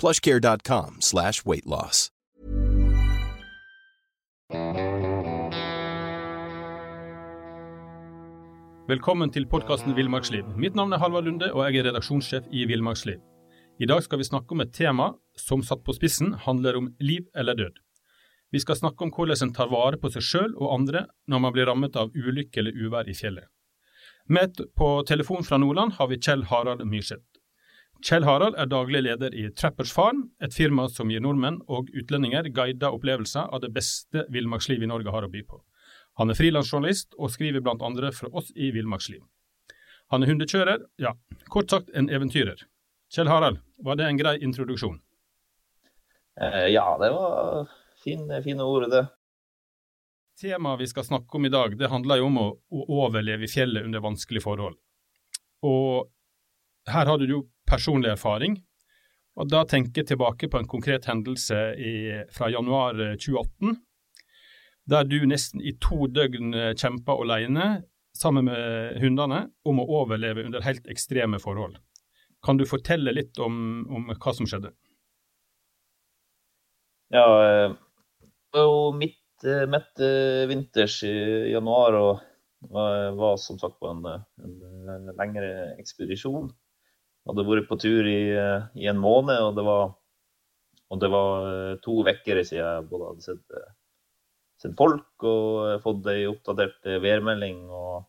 plushcare.com slash weightloss. Velkommen til podkasten Villmarksliv. Mitt navn er Halvard Lunde, og jeg er redaksjonssjef i Villmarksliv. I dag skal vi snakke om et tema som satt på spissen handler om liv eller død. Vi skal snakke om hvordan en tar vare på seg sjøl og andre når man blir rammet av ulykke eller uvær i fjellet. Med på telefon fra Nordland har vi Kjell Harald Myrseth. Kjell Harald er daglig leder i Trappers Farm, et firma som gir nordmenn og utlendinger guida opplevelser av det beste villmarkslivet i Norge har å by på. Han er frilansjournalist og skriver blant andre for oss i Villmarksliv. Han er hundekjører, ja, kort sagt en eventyrer. Kjell Harald, var det en grei introduksjon? Eh, ja, det var fine, fine ord, det. Temaet vi skal snakke om i dag, det handler jo om å, å overleve i fjellet under vanskelige forhold. Og her har du jo personlig erfaring, og da tenker jeg tilbake på en konkret hendelse i, fra januar 2018 der du nesten i to døgn eh, kjempa alene sammen med hundene om å overleve under helt ekstreme forhold. Kan du fortelle litt om, om hva som skjedde? Ja, eh, det var midt, eh, midt vinters i januar og var, var som sagt på en, en lengre ekspedisjon. Hadde vært på tur i, i en måned, og det var, og det var to uker siden jeg både hadde sett sett folk og fått ei oppdatert eh, værmelding. Og,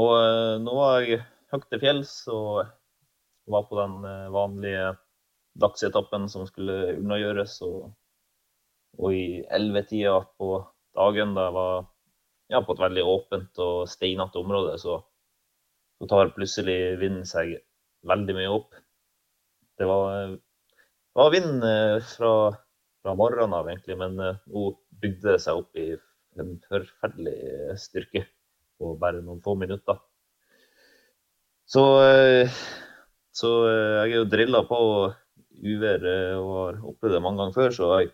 og eh, nå var jeg høyt til fjells og var på den eh, vanlige dagsetappen som skulle unnagjøres. Og, og i ellevetida på dagen da jeg var ja, på et veldig åpent og steinete område, så, så, tar plutselig vinden seg veldig mye opp. Det var, det var vind fra fra morgenen av, egentlig. Men uh, nå bygde det seg opp i en forferdelig styrke på bare noen få minutter. Så, så jeg er jo drilla på uvær og har opplevd det mange ganger før, så jeg,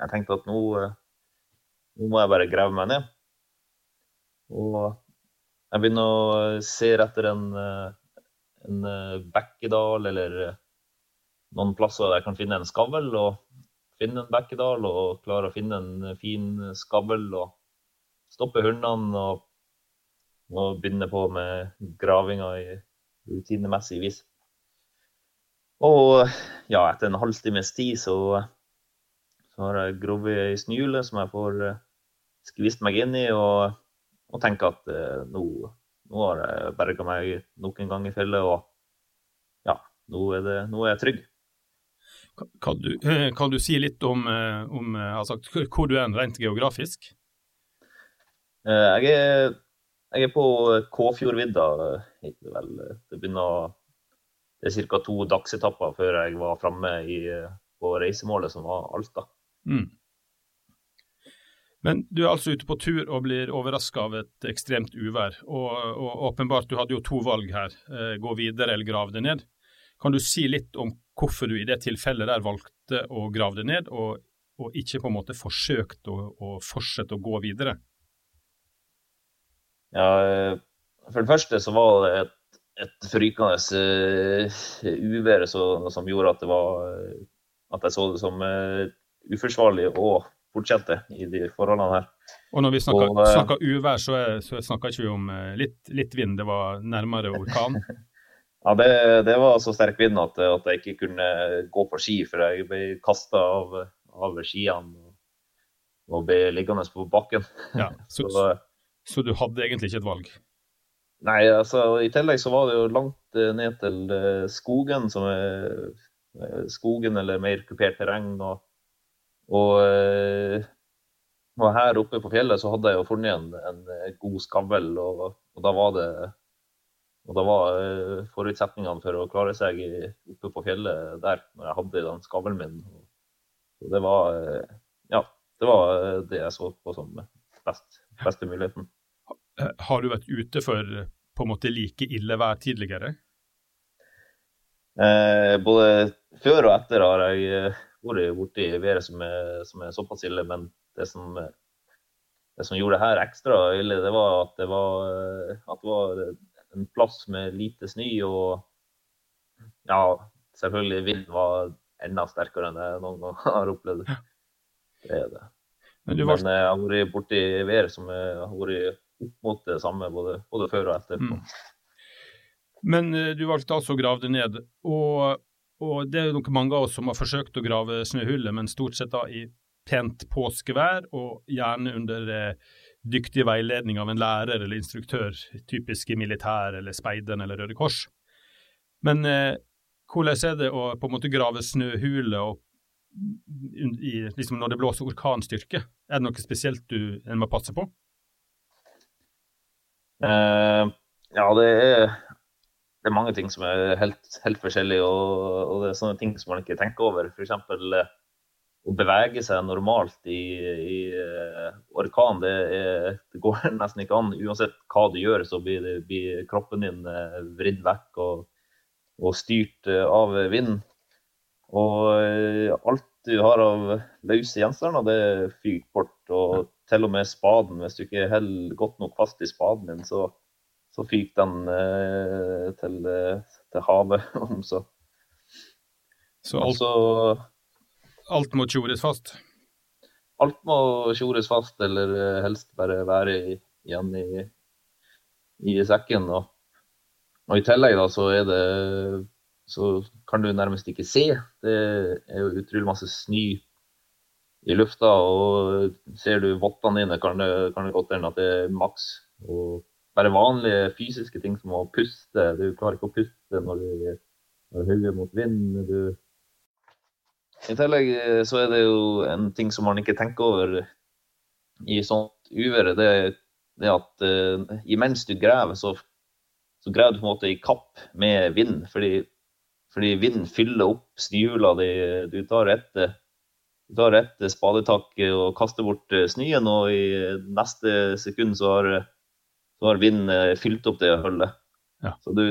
jeg tenkte at nå, nå, må jeg bare grave meg ned. Og jeg begynner å se etter en, en bekkedal eller noen plasser der jeg kan finne en skavl. og finne en bekkedal og klare å finne en fin skavl og stoppe hundene og, og begynne på med gravinga i rutinemessig vis. Og ja, etter en halvtimes tid så, så har jeg grovet ei snule som jeg får eh, skvist meg inn i, og, og tenker at eh, nå, nå, har jeg berga meg nok en gang i fjellet, og ja, nå er, det, nå er jeg trygg. Kan du, kan du si litt om, eh, om eh, altså, hvor du er rent geografisk? Eh, jeg er, jeg er på Kåfjordvidda. Det, begynner Det er ca. to dagsetapper før jeg var framme på reisemålet, som var Alta. Mm. Men du er altså ute på tur og blir overraska av et ekstremt uvær. Og, og, åpenbart, du hadde jo to valg her. Gå videre eller grave det ned. Kan du si litt om hvorfor du i det tilfellet der valgte å grave det ned, og, og ikke på en måte forsøkte å, å, fortsette å gå videre? Ja, For det første så var det et, et frykende uh, uvær som gjorde at, var, at jeg så det som uforsvarlig å fortsette i de forholdene her. Og når vi snakker, og, uh, snakker uvær, så, er, så snakker ikke vi om litt, litt vind, det var nærmere orkan? Ja, det, det, var så sterk vind at, at, jeg ikke kunne gå på ski, for jeg ble kasta av, av skiene og, ble liggende på bakken. Ja, så, så, så, du hadde egentlig ikke et valg? Nei, altså i tillegg så var det jo langt eh, ned til eh, skogen, som er skogen eller mer kupert terreng. Og, og, og, her oppe på fjellet så hadde jeg jo funnet en, en god skavl, og, og da var det og da var eh, forutsetningene for å klare seg oppe på fjellet der, når jeg hadde den skavlen min. Og det var eh, ja, det var eh, det jeg så på som best, beste muligheten. Har du vært ute for på en måte like ille vær tidligere? Eh, både før og etter har jeg vært borti været som er, som er såpass ille. Men det som, det som, gjorde det her ekstra ille, det var at det var, at det var en plass med lite snø. Og ja, selvfølgelig vinden var enda sterkere enn jeg noen gang har opplevd. Det er det. Men, var... Men jeg har vært borti været som har vært opp mot det samme både, både før og etter. Mm. Men eh, du valgte altså å grave det ned. Og, og, det er nok mange av oss som har forsøkt å grave snøhullet, men stort sett da i pent påskevær, og gjerne under eh, dyktig veiledning av en lærer eller instruktør, typisk i militær eller speideren eller Røde Kors. Men eh, hvordan er det å på en måte grave snøhuler liksom når det blåser orkanstyrke? Er det noe spesielt du en må passe på? Uh, ja, det er, det er, mange ting som er helt, helt forskjellige, og, og, det er sånne ting som man ikke tenker over. F.eks å bevege seg normalt i, i uh, orkan, det, er, det, går nesten ikke an. Uansett hva du gjør, så blir, det, blir kroppen din uh, vridd vekk og, og styrt av vinden. Og alt du har av løse gjenstander, det fyker bort. Og til og med spaden, hvis du ikke holder godt nok fast i spaden din, så, så fyk den til, til havet om så. Så alt... Også, Alt må tjores fast? Alt må tjores fast, eller eh, helst bare være igjen i, i sekken. Og, og, i tillegg da, så er det så kan du nærmest ikke se. Det er jo utrolig masse snø i lufta, og ser du vottene dine, kan det, kan det godt hende at det er maks. Og bare vanlige fysiske ting som å puste. Du klarer ikke å puste når du, når hodet mot vind. Du i tillegg eh, så er det jo en ting som man ikke tenker over i sånt uvær. Det, er at uh, imens du graver, så, så graver du på en måte i kapp med vind. Fordi, fordi vind fyller opp snøhjula di. Du tar et, du tar et spadetak og kaster bort eh, snøen, og i neste sekund så har, så har vind fylt opp det hullet. Ja. Så du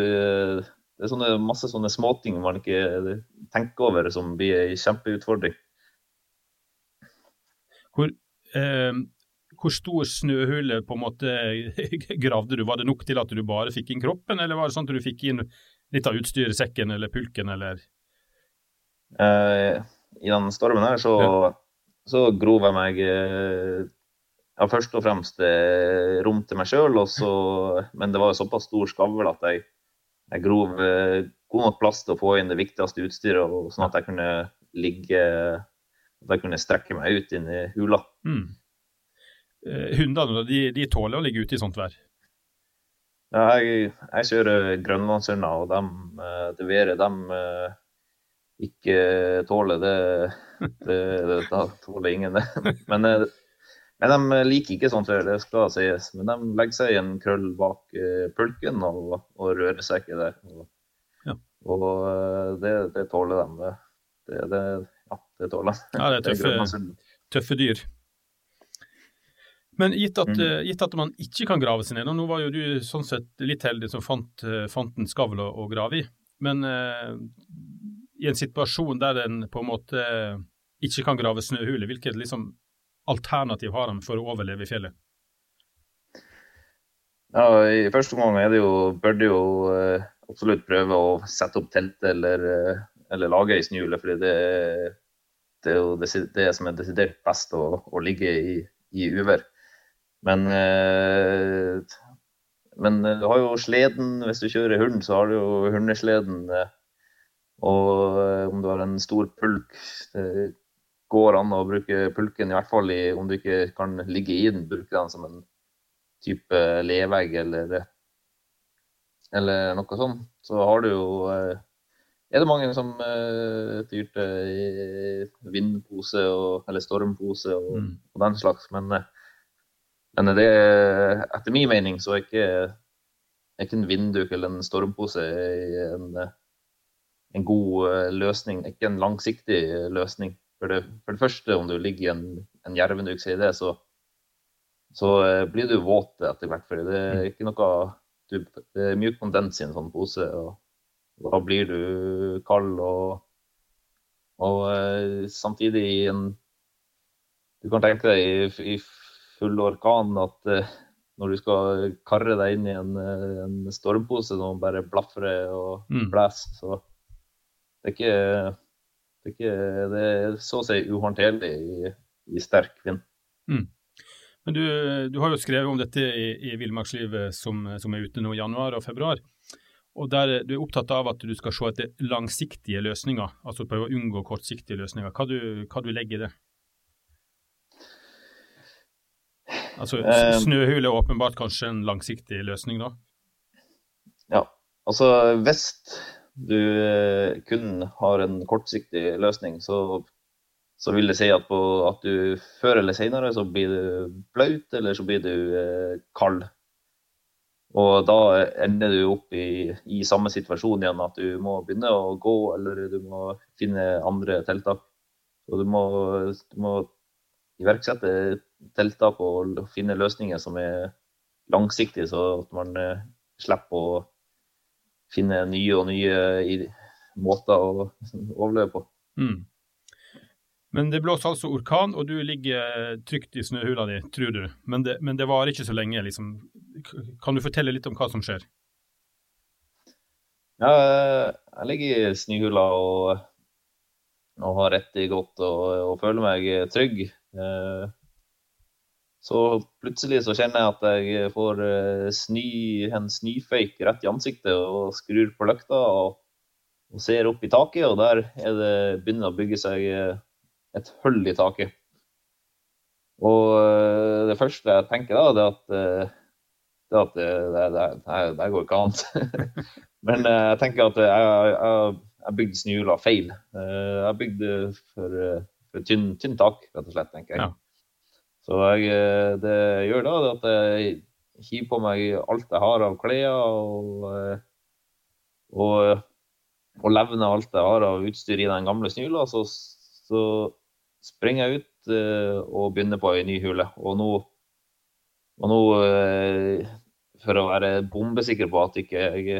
det er sånne, masse sånne småting man ikke tenker over, som blir en kjempeutfordring. Hvor, eh, hvor stor snøhule på en måte gravde du? Var det nok til at du bare fikk inn kroppen, eller var det sånn at du fikk inn litt av utstyret, sekken eller pulken, eller? Eh, I den stormen her så, ja. så grov jeg meg eh, ja, først og fremst eh, rom til meg sjøl, men det var jo såpass stor skavl at jeg jeg grov eh, god nok plass til å få inn det viktigste utstyret, og sånn at jeg kunne ligge at jeg kunne strekke meg ut inn i hula. Mm. Eh, hundene de, de, tåler å ligge ute i sånt vær? Ja, jeg, jeg kjører grønlandshunder, og dem, det været de ikke tåler, det, det, det, det tåler ingen. Men men de liker ikke sånt det skal sies. Men de legger seg i en krøll bak uh, pulken og, og, rører seg ikke der. Og, ja. og uh, det, det, tåler de. Det, det, ja, det tåler de. Ja, det er tøffe, tøffe dyr. Men gitt at, mm. uh, gitt at, man ikke kan grave seg ned, og nå var jo du sånn sett litt heldig som fant, fant en skavl å, å, grave i, men i en situasjon der en på en måte ikke kan grave snøhule, hvilket liksom alternativ har de for å overleve i fjellet? Ja, I første omgang er det jo, bør du jo uh, absolutt prøve å sette opp teltet eller, uh, eller lage ei snøhule. fordi det, det, er jo det, som er desidert best å, å ligge i, i uvær. Men, uh, men du har jo sleden. Hvis du kjører hund, så har du jo hundesleden. Og om du har en stor pulk går an å bruke pulken, i hvert fall i, om du ikke kan ligge i den. Bruke den som en type levegg eller, eller noe sånt. Så har du jo eh, er det mange som fyrte i vindpose og, eller stormpose og, mm. og den slags. Men, men det, etter min mening så er ikke, er ikke en vindduk eller en stormpose en, en god løsning. Ikke en langsiktig løsning. For det, for det første, om du ligger i en, en jervenuk, sier det, så, så uh, blir du våt etter hvert. For det er ikke noe du, Det er mye kondens i en sånn pose. og, Da blir du kald. Og, og uh, samtidig i en Du kan tenke deg i, i full orkan at uh, når du skal karre deg inn i en, en stormpose som bare blafrer og mm. blåser, så det er ikke det er, så å si uhåndterlig i, i sterk vind. Mm. Men du, du, har jo skrevet om dette i, i Villmarkslivet som, som, er ute nå i januar og februar. Og der Du er opptatt av at du skal se etter langsiktige løsninger, altså prøve å unngå kortsiktige løsninger. Hva du, hva du legger i det? Altså, eh, Snøhule er åpenbart kanskje en langsiktig løsning, da? Ja, altså hvis du eh, kun har en kortsiktig løsning, så, så vil det si at, på, at, du før eller senere så blir du blaut, eller så blir du eh, kald. Og da ender du opp i, i, samme situasjon igjen, at du må begynne å gå, eller du må finne andre tiltak. Og du må, du må iverksette tiltak og finne løsninger som er langsiktige, så at man eh, slipper å finne nye og nye måter å overleve på. Mm. Men det blåser altså orkan, og du ligger trygt i snøhula di, tror du. Men det, men det varer ikke så lenge. liksom. Kan du fortelle litt om hva som skjer? Ja, jeg ligger i snøhula og, og har rett i godt og, og føler meg trygg. Eh, så plutselig så kjenner jeg at jeg får eh, sny, en snøføyk rett i ansiktet og skrur på lykta og, og, ser opp i taket, og der er det begynner å bygge seg eh, et hull i taket. Og eh, det første jeg tenker da, det er at, det, at det, det, det, det går ikke an. Men jeg tenker at jeg, jeg, jeg bygde snøhjula feil. Jeg bygde for, for tynn, tynn tak, rett og slett, tenker jeg. Ja. Så jeg, eh, det jeg gjør da, at jeg hiver på meg alt jeg har av klær, og, eh, og, og levner alt jeg har av utstyr i den gamle snøhula. Så, så, springer jeg ut eh, og begynner på ei ny hule. Og nå, og nå, for å være bombesikker på at ikke jeg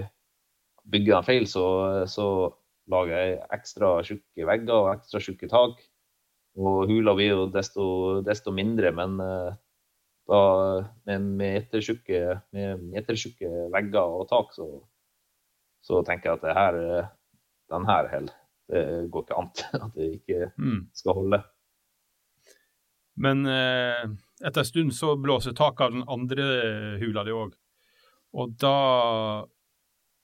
bygger den feil, så, så lager jeg ekstra tjukke vegger og ekstra tjukke tak. Og hula blir jo desto, desto mindre, men uh, da med metertjukke, med metertjukke vegger og tak, så, så, tenker jeg at det her, eh, den her holder. Det går ikke an at det ikke mm. skal holde. Men eh, etter en stund så blåser taket av den andre hula di òg. Og da,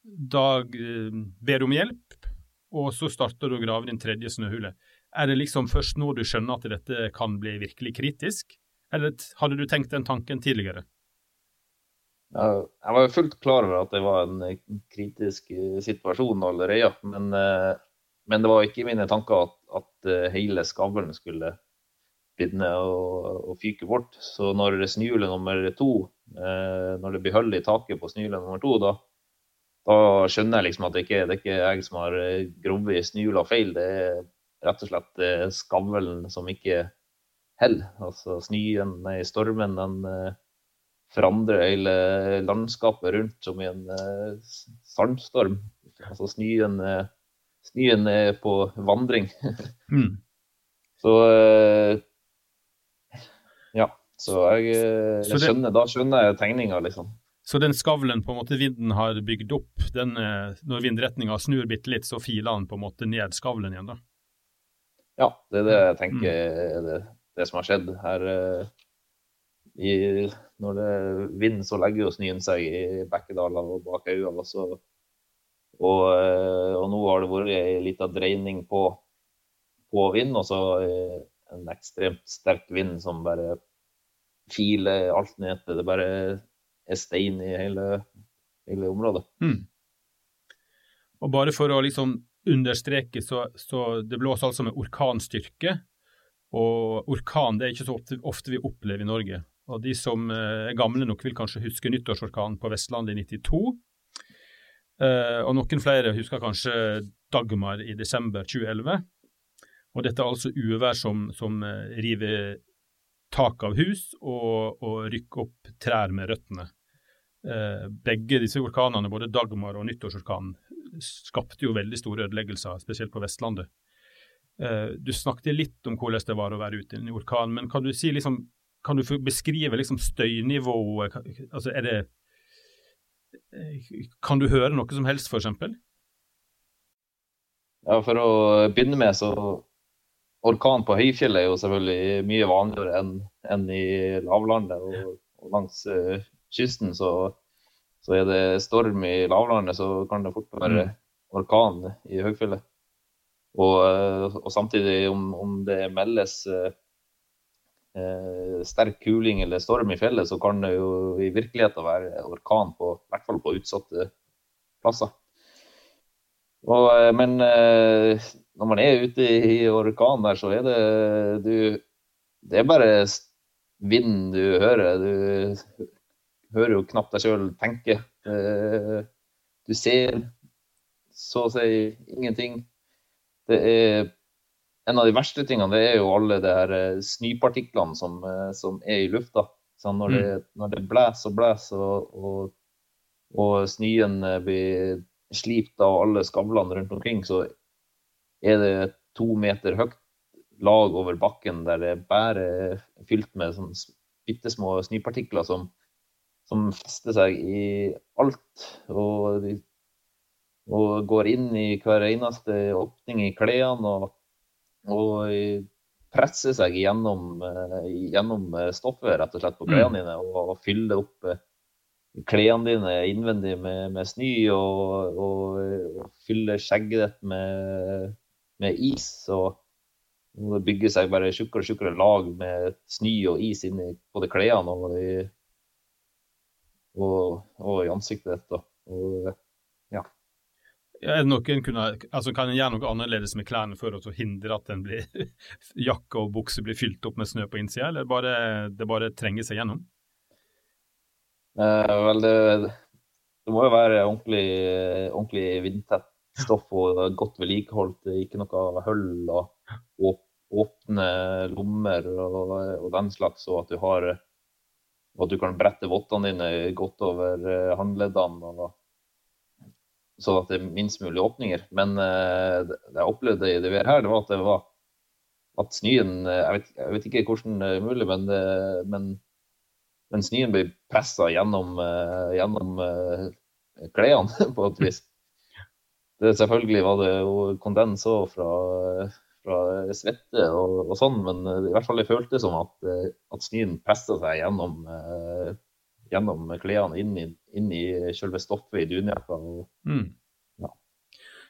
da eh, ber du om hjelp, og så starter du å grave din tredje snøhule. Er det liksom først nå du skjønner at dette kan bli virkelig kritisk, eller hadde du tenkt den tanken tidligere? Jeg var jo fullt klar over at det var en eh, kritisk eh, situasjon allerede, men, eh, men det var ikke mine tanker at, at hele skavlen skulle begynne og, og, fyke bort. Så når snøhjulet nummer to, når det blir hull i taket på snøhjulet nummer to, da, da, skjønner jeg liksom at det ikke det er jeg som har grovet snøhjula feil. Det er rett og slett eh, skavlen som ikke holder. Altså snøen, nei, stormen, den eh, forandrer hele landskapet rundt som i en uh, sandstorm. Altså snøen, snøen er på vandring. mm. Så ja. Så jeg, jeg så det, skjønner, da skjønner jeg tegninga, liksom. Så den skavlen på en måte vinden har bygd opp, den, når vindretninga snur bitte litt, så filer den på en måte ned skavlen igjen, da? Ja, det er det jeg tenker mm. er det, det som har skjedd her. Eh, I, når det er vind, så legger jo snøen seg i bekkedaler og bak øya. Og, og, eh, og, nå har det vært ei lita dreining på, på vind, og så eh, en ekstremt sterk vind som bare filer alt ned til det bare er stein i hele, hele området. Mm. Og bare for å liksom understreke, så, så det blåser altså med orkanstyrke. Og orkan det er ikke så ofte, ofte vi opplever i Norge. Og De som eh, er gamle nok vil kanskje huske nyttårsorkanen på Vestlandet i 92. Uh, og noen flere husker kanskje Dagmar i desember 2011. Og dette er altså uvær som, som eh, river tak av hus og, og rykker opp trær med røttene. Begge disse orkanene, både Dagmar og nyttårsorkanen, skapte jo veldig store ødeleggelser, spesielt på Vestlandet. Du snakket litt om hvordan det var å være ute i en orkan, men kan du si liksom kan du beskrive liksom støynivået? Altså, er det Kan du høre noe som helst, f.eks.? Ja, for å begynne med, så Orkan på høyfjellet er jo selvfølgelig mye vanligere enn enn i lavlandet. Og, og langs uh, kysten så, så, er det storm i lavlandet, så kan det fort være mm. orkan i høyfjellet. Og, uh, og samtidig, om, om det meldes uh, eh, sterk kuling eller storm i fjellet, så kan det jo i virkeligheten være orkan på i hvert fall på utsatte plasser. Og, eh, men eh, når man er ute i orkan der, så er det du Det er bare vind du hører. Du hører jo knapt deg sjøl tenke. Eh, du ser så å si ingenting. Det er en av de verste tingene det er jo alle de her snypartiklene snøpartiklene som, eh, som, er i lufta. Så når, det, mm. når det blåser og blåser, og, og, og snøen eh, blir slipt av alle skavlene rundt omkring, så er det to meter høyt lag over bakken der det bare er fylt med sånn bitte små snøpartikler som, som, fester seg i alt. Og, og går inn i hver eneste åpning i klærne. og og presser seg gjennom, eh, gjennom eh, stoffet rett og slett på klærne mm. dine og, og, fyller opp eh, klærne dine innvendig med, med snø og, og, og, fylle skjegget ditt med, med is. og det bygger seg bare tjukkere og tjukkere lag med snø og is inni både klærne og, og, og, i ansiktet ditt. Og, ja. kunne, altså Kan en gjøre noe annerledes med klærne for å hindre at blir, jakke og bukse blir fylt opp med snø på innsida, eller bare, det bare trenger seg gjennom? Eh, vel, det, det, må jo være ordentlig, ordentlig vindtett stoff og godt vedlikeholdt. Ikke noe hull og åpne lommer og, og, den slags, og at du har og at du kan brette vottene dine godt over eh, håndleddene. sånn at det er minst mulig åpninger. Men uh, det jeg opplevde i det været her, det var at det var at snøen eh, jeg jeg vet ikke hvordan det er mulig, men, men, men snøen ble pressa gjennom, gjennom klærne på et vis. Det, selvfølgelig var det jo kondens òg fra, fra, svette og, og, sånn, men i hvert fall det føltes som at, at snøen pressa seg gjennom gjennom klærne inn, inn, i selve stoffet i dunjakka. Mm. Ja.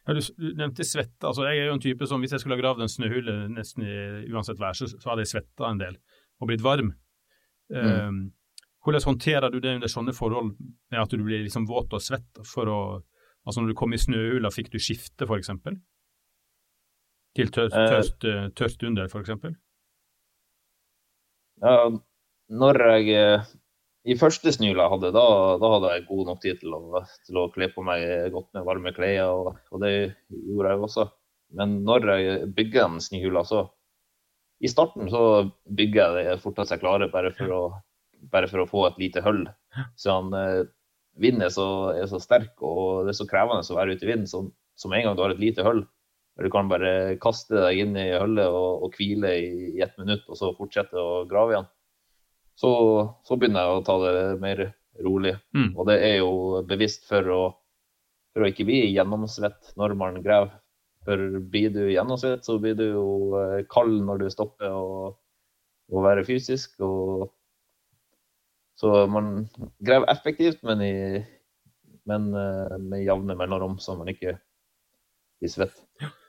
Du, nevnte svette. altså Jeg er jo en type som hvis jeg skulle ha gravd en snøhule nesten i, uansett vær, så, så hadde jeg svetta en del og blitt varm. Mm. Um, hvordan håndterer du det under sånne forhold, med at du blir liksom våt og svett? for å, altså Når du kom i snøhula, fikk du skifte f.eks.? Til tørst, eh. tørt, uh, tørt under, f.eks.? Ja, når jeg i første snøla jeg hadde, da, da, hadde jeg god nok tid til å, til å kle på meg godt med varme klær, og, og, det gjorde jeg også. Men når jeg bygger en snøhula, så I starten så bygger jeg det fortest jeg klarer, bare for å, bare for å få et lite hull. Så han, eh, vinden er så, er så, sterk, og det er så krevende å være ute i vinden, så, så med en gang du har et lite hull, du kan bare kaste deg inn i hullet og, og hvile i, i ett minutt, og så fortsette å grave igjen så, så, begynner jeg å ta det mer rolig. Mm. Og det er jo bevisst for å, for å ikke bli gjennomsvett når man graver. For blir du gjennomsvett, så blir du jo eh, kald når du stopper å, å være fysisk. Og, så man graver effektivt, men, i, men eh, med jevne mellomrom, så man ikke blir svett.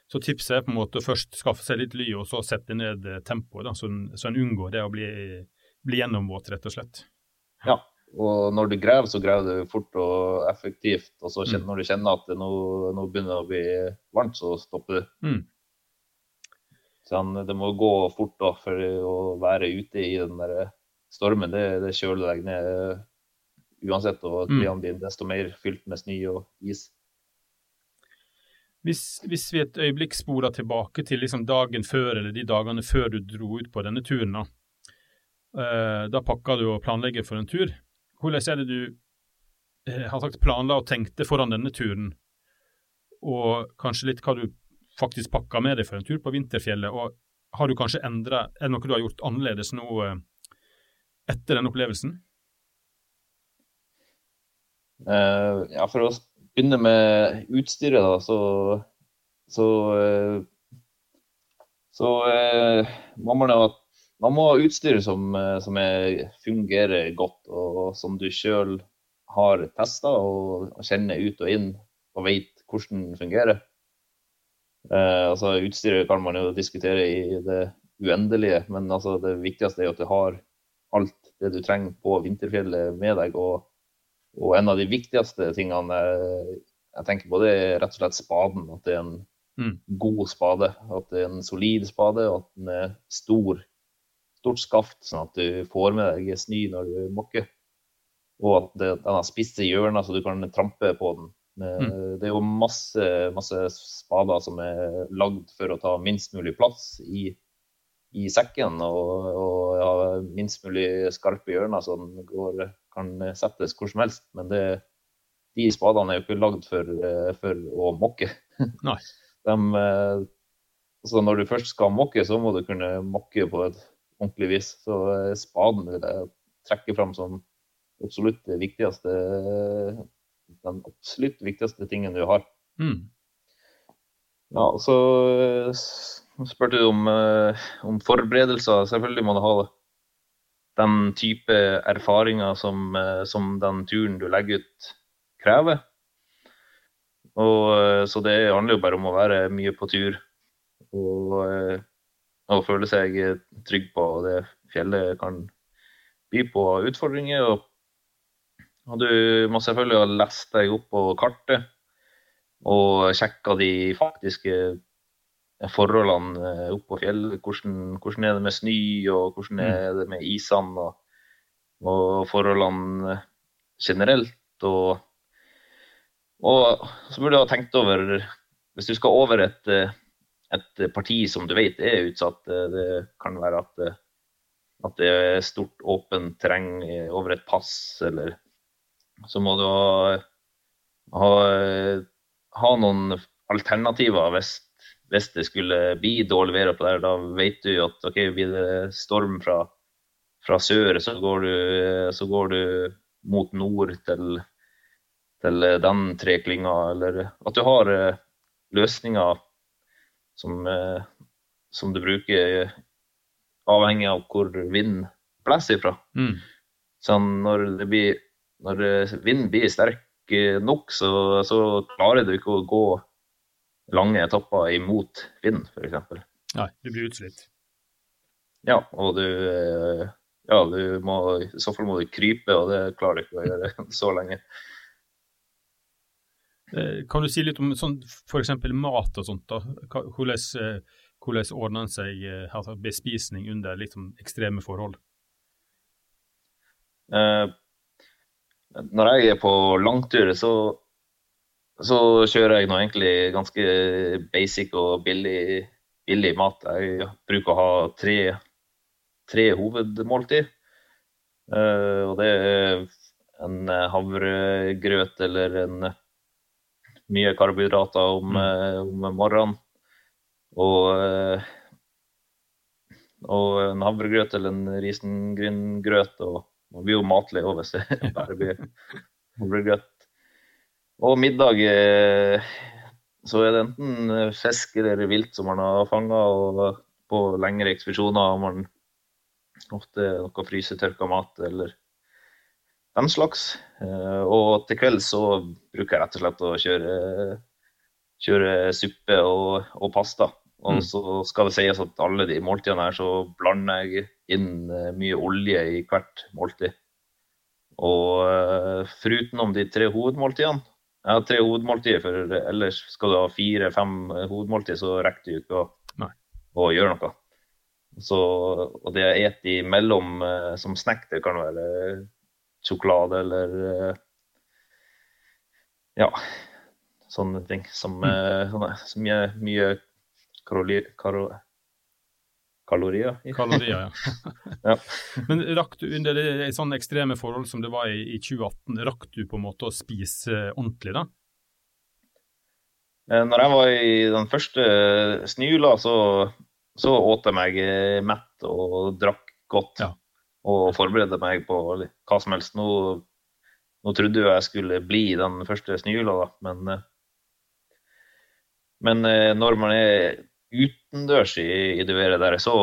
Så tipset er på en måte å først skaffe seg litt ly, og så sette ned tempoet, så, så en unngår det å bli, bli gjennomvåt, rett og slett. Ja, og når du graver, så graver du fort og effektivt. Og så kjenner, mm. når du kjenner at det nå, nå, begynner å bli varmt, så stopper du. Mm. Så det må gå fort da, for å være ute i den der stormen. Det, det kjøler deg ned uansett, og mm. blir desto mer fylt med snø og is. Hvis, hvis, vi et øyeblikk spoler tilbake til liksom dagen før eller de dagene før du dro ut på denne turen, da, eh, da pakka du og planlegger for en tur. Hvordan er det du eh, har sagt planla og tenkte foran denne turen, og kanskje litt hva du faktisk pakka med deg for en tur på vinterfjellet? og Har du kanskje endra Er det noe du har gjort annerledes nå eh, etter den opplevelsen? Uh, ja, for å begynne med utstyret, da, så så, uh, så må man jo man må ha utstyr som, som er, fungerer godt, og som du sjøl har testa og, og kjenner ut og inn og vet hvordan det fungerer. Eh, altså, utstyret kan man jo diskutere i det uendelige, men altså, det viktigste er at du har alt det du trenger på vinterfjellet med deg. Og, og en av de viktigste tingene jeg tenker på, det er rett og slett spaden. At det er en mm. god spade. At det er en solid spade, og at den er stor. Stort skaft, sånn at du får med deg snø når du måker. Og at det, den har spisse hjørner, så du kan trampe på den. Mm. Det er jo masse, masse spader som er lagd for å ta minst mulig plass i i sekken og, og ja, minst mulig skarpe hjørner som går, kan settes hvor som helst. Men det, de spadene er jo ikke lagd for, for å mokke. Nei. De, altså når du først skal mokke, så må du kunne mokke på et ordentlig vis. Så eh, spaden vil jeg trekke fram som absolutt det viktigste den absolutt viktigste tingen du har. Mm. Ja, så spurte du om, eh, om, forberedelser. Selvfølgelig må du ha den type erfaringer som, eh, som den turen du legger ut, krever. Og, eh, så det handler jo bare om å være mye på tur og, og føle seg trygg på det fjellet kan by på utfordringer. Og, og du må selvfølgelig ha lest deg opp på kartet og sjekka de faktiske forholdene eh, oppe på fjellet. Hvordan, hvordan, er det med snø, og hvordan er mm. det med isene og, og forholdene generelt. Og, og, så burde du ha tenkt over Hvis du skal over et, et parti som du vet er utsatt, eh, det kan være at, at det er stort, åpent terreng over et pass, eller så må du ha, ha, ha noen alternativer hvis hvis det skulle bli dårlig vær oppå der, da vet du at ok, blir det storm fra, fra sør, så går, du, så går, du, mot nord til, til den treklinga. Eller at du har eh, løsninger som, eh, som du bruker avhengig av hvor vind blåser ifra. Mm. Sånn når, blir, når vinden blir sterk nok, så, så klarer du ikke å gå lange etapper imot vind, f.eks. Nei, du blir utslitt. Ja, og du eh, ja, du må, i så fall må du krype, og det klarer du ikke å gjøre så lenge. Eh, kan du si litt om sånn, f.eks. mat og sånt? da? Hvordan, eh, hvordan ordner en seg altså bespisning under liksom, ekstreme forhold? Eh, når jeg er på langtur, så så kjører jeg nå egentlig ganske basic og billig, billig mat. Jeg bruker å ha tre, tre hovedmåltid. Uh, og det er en havregrøt eller en mye karbohydrater om, mm. uh, om morgenen. Og, uh, og en havregrøt eller en risengryngrøt. Og man blir jo matlig òg hvis det bare blir havregrøt. Og middag eh, så er det enten fisk eller vilt som man har fanga, og på lengre ekspedisjoner har man ofte noe frysetørka mat eller den slags. Eh, og til kveld så bruker jeg rett og slett å kjøre kjøre suppe og, og pasta. Og Mm. så skal det sies at alle de måltidene her så blander jeg inn eh, mye olje i hvert måltid. Og foruten om de tre hovedmåltidene Har tre hovedmåltider, for ellers skal du ha fire-fem hovedmåltider, så rekker du ikke å, å gjøre noe. Så, og det jeg spiser imellom eh, som snack, det kan være sjokolade eller eh, Ja, sånne ting som, eh, sånne, som mye, mye karolier, karo, kalorier. Kalorier, ja. Ja. Men rakk du under sånne ekstreme forhold som det var i, i 2018, rakk du på en måte å spise ordentlig da? Eh, Når jeg var i den første snula, så, så åt jeg meg eh, mett og drakk godt. Ja. Og forberedte meg på hva som helst. Nå, nå trodde jeg jeg skulle bli den første snula, da, men eh, Men eh, når man er utendørs i, i det været der, så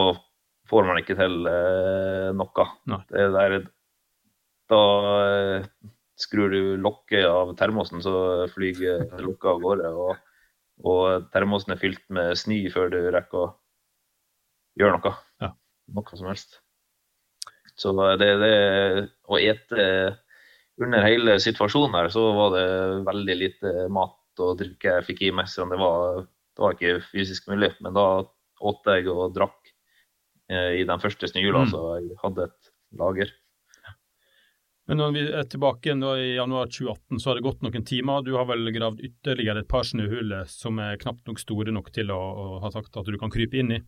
får man ikke til eh, noe. Der, da eh, skrur du lokket av termosen, så flyger lokket av gårde. Og, og termosen er fylt med snø før du rekker å gjøre noe. Ja. Noe som helst. Så det, det å ete under hele situasjonen her, så var det veldig lite mat og drikke jeg fikk i meg. Så det var, det var ikke fysisk mulig. Men da åt jeg og drakk eh, i den første snøhjula, Mm. så jeg hadde et lager. Men når vi er tilbake igjen i januar 2018, så har det gått noen timer. Du har vel gravd ytterligere et par snøhull som er knapt nok store nok til å, å ha sagt at du kan krype inn i.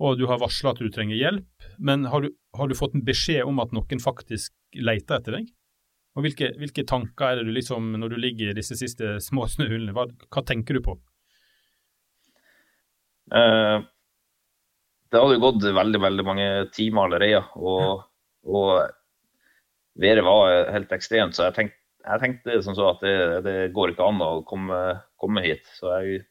Og du har varsla at du trenger hjelp, men har du, har du fått en beskjed om at noen faktisk leter etter deg? Og hvilke, hvilke tanker er det du liksom, når du ligger i disse siste små snøhullene, hva, hva tenker du på? Eh, det hadde jo gått veldig, veldig mange timer allerede, og, og været var helt ekstremt. Så jeg tenkte, jeg tenkte som så at det, det går ikke an å komme, komme hit. Så jeg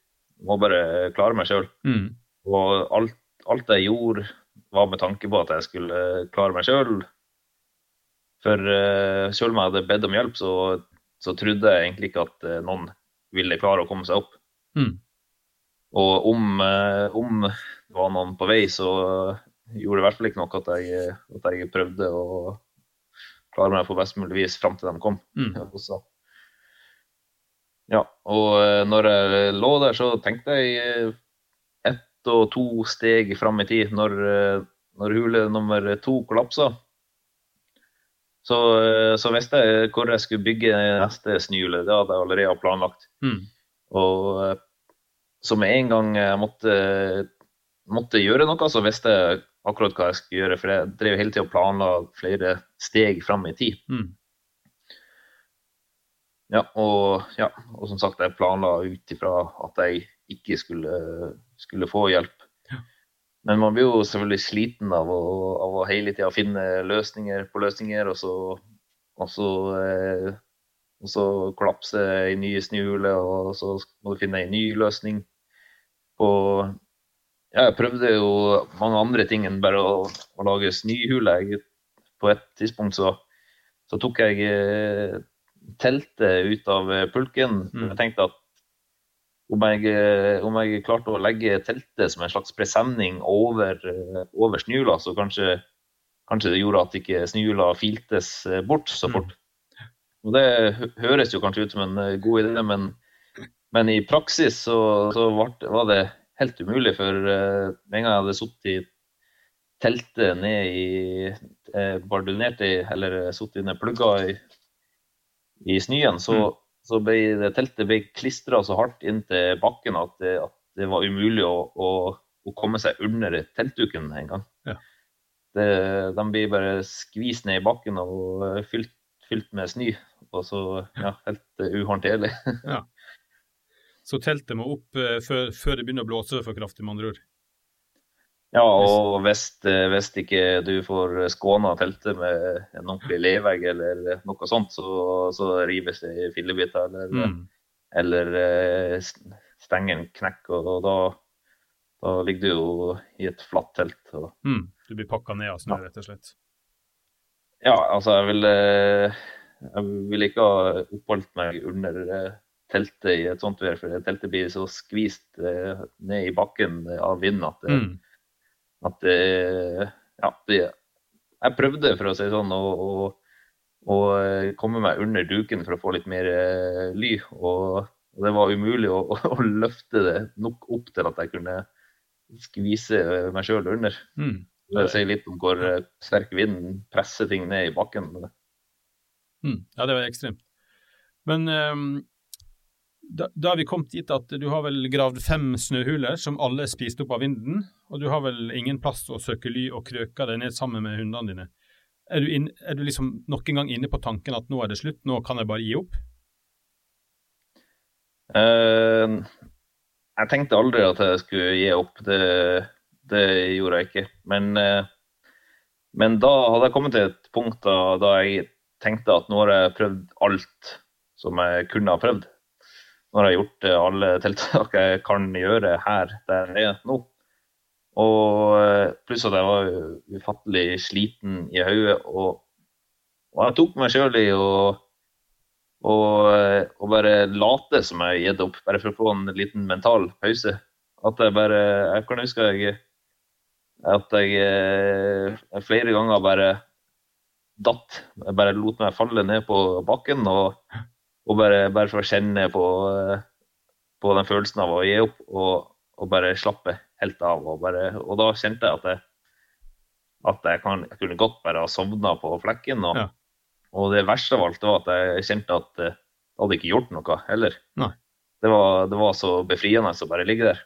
må bare klare meg sjøl. Mm. Og alt, alt jeg gjorde, var med tanke på at jeg skulle klare meg sjøl. For uh, sjøl om jeg hadde bedt om hjelp, så, så trodde jeg egentlig ikke at eh, noen ville klare å komme seg opp. Mm. Og om, eh, om det var noen på vei, så gjorde det i hvert fall ikke noe at jeg, at jeg prøvde å klare meg på best mulig vis fram til de kom. Mm. Og så- Ja, og eh, når jeg lå der, så tenkte jeg eh, ett og to steg fram i tid. Når, når hule nummer to kollapsa, så, så visste jeg hvor jeg skulle bygge neste snøhjul. Det hadde jeg allerede planlagt. Mm. Og så med en gang jeg måtte, måtte gjøre noe, så visste jeg akkurat hva jeg skulle gjøre. For jeg drev hele tida og planla flere steg fram i tid. Mm. Ja, og, ja, og som sagt, jeg planla ut ifra at jeg ikke skulle, skulle få hjelp. Men man blir jo selvfølgelig sliten av å, av å hele tida finne løsninger på løsninger, og så, og så, eh, og så kollapse i nye snule, og så må du finne en ny løsning ja, Jeg prøvde jo mange andre ting enn bare å, å lage snøhule. På et tidspunkt så, så tok jeg eh, teltet ut av eh, pulken. Mm. Jeg tenkte at om jeg, eh, om jeg klarte å legge teltet som en slags presenning over, over snøhjula, så kanskje, kanskje det gjorde at ikke snøhjula filtes bort så Mm. fort. Og Det høres jo kanskje ut som en god idé, men, men i praksis så, så det, var det helt umulig. For eh, med en gang jeg hadde sittet i teltet ned i eh, bardunert i, eller sittet inne plugga i, i snøen, så, Mm. så ble det teltet ble klistra så hardt inntil bakken at det, at det var umulig å, å, å komme seg under teltduken en gang. Ja. Det, de blir bare skvist ned i bakken og eh, fylt, fylt med snø. Og så ja, helt uhåndterlig. uhåndterlig. Så teltet må opp eh, før, før det begynner å blåse for kraftig, med andre ord. Ja, og hvis, eh, hvis ikke du får skåna teltet med en ordentlig levegg eller noe sånt, så, så rives det i fillebiter. Eller, Mm. eller stengen knekker, og, og da, da ligger du jo i et flatt telt. Og, Mm. Du blir pakka ned av snø, Ja. rett og slett. ja, altså jeg ville jeg ville ikke ha oppholdt meg under, eh, telte i et sånt vær, for teltet blir så skvist eh, ned i bakken av vind at, det, Mm. at det, ja, det, jeg prøvde, for å si det sånn, å, å, å eh, komme meg under duken for å få litt mer eh, ly. Og, og det var umulig å, å, løfte det nok opp til at jeg kunne skvise meg sjøl under. Mm. Det sier litt om hvor sterk vind presser ting ned i bakken. Mm. Ja, det var ekstremt. Men ehm, da, har vi kommet dit at du har vel gravd fem snøhuler som alle er spist opp av vinden, og du har vel ingen plass å søke ly og krøke deg ned sammen med hundene dine. Er du, inn, er du liksom nok en gang inne på tanken at nå er det slutt, nå kan jeg bare gi opp? Uh, jeg tenkte aldri at jeg skulle gi opp. Det, det gjorde jeg ikke. Men, uh, men da hadde jeg kommet til et punkt da, da jeg tenkte at nå har jeg prøvd alt som jeg kunne ha prøvd. Nå har jeg gjort eh, alle tiltak jeg kan gjøre her der jeg er nå. Og eh, pluss at jeg var ufattelig sliten i hodet. Og, og jeg tok meg sjøl i å og, og bare late som jeg gitt opp, bare for å få en liten mental pause. At jeg bare Jeg kan huske jeg, at jeg jeg flere ganger bare datt. Jeg bare lot meg falle ned på bakken og, og bare, bare for å kjenne på, eh, på den følelsen av å gi opp og, og bare slappe helt av. Og, bare, og da kjente jeg at jeg, at jeg, kan, jeg kunne godt bare ha sovna på flekken. Og, Ja. og det verste av alt var at jeg kjente at jeg hadde ikke gjort noe heller. Det var, det var så befriende å bare ligge der.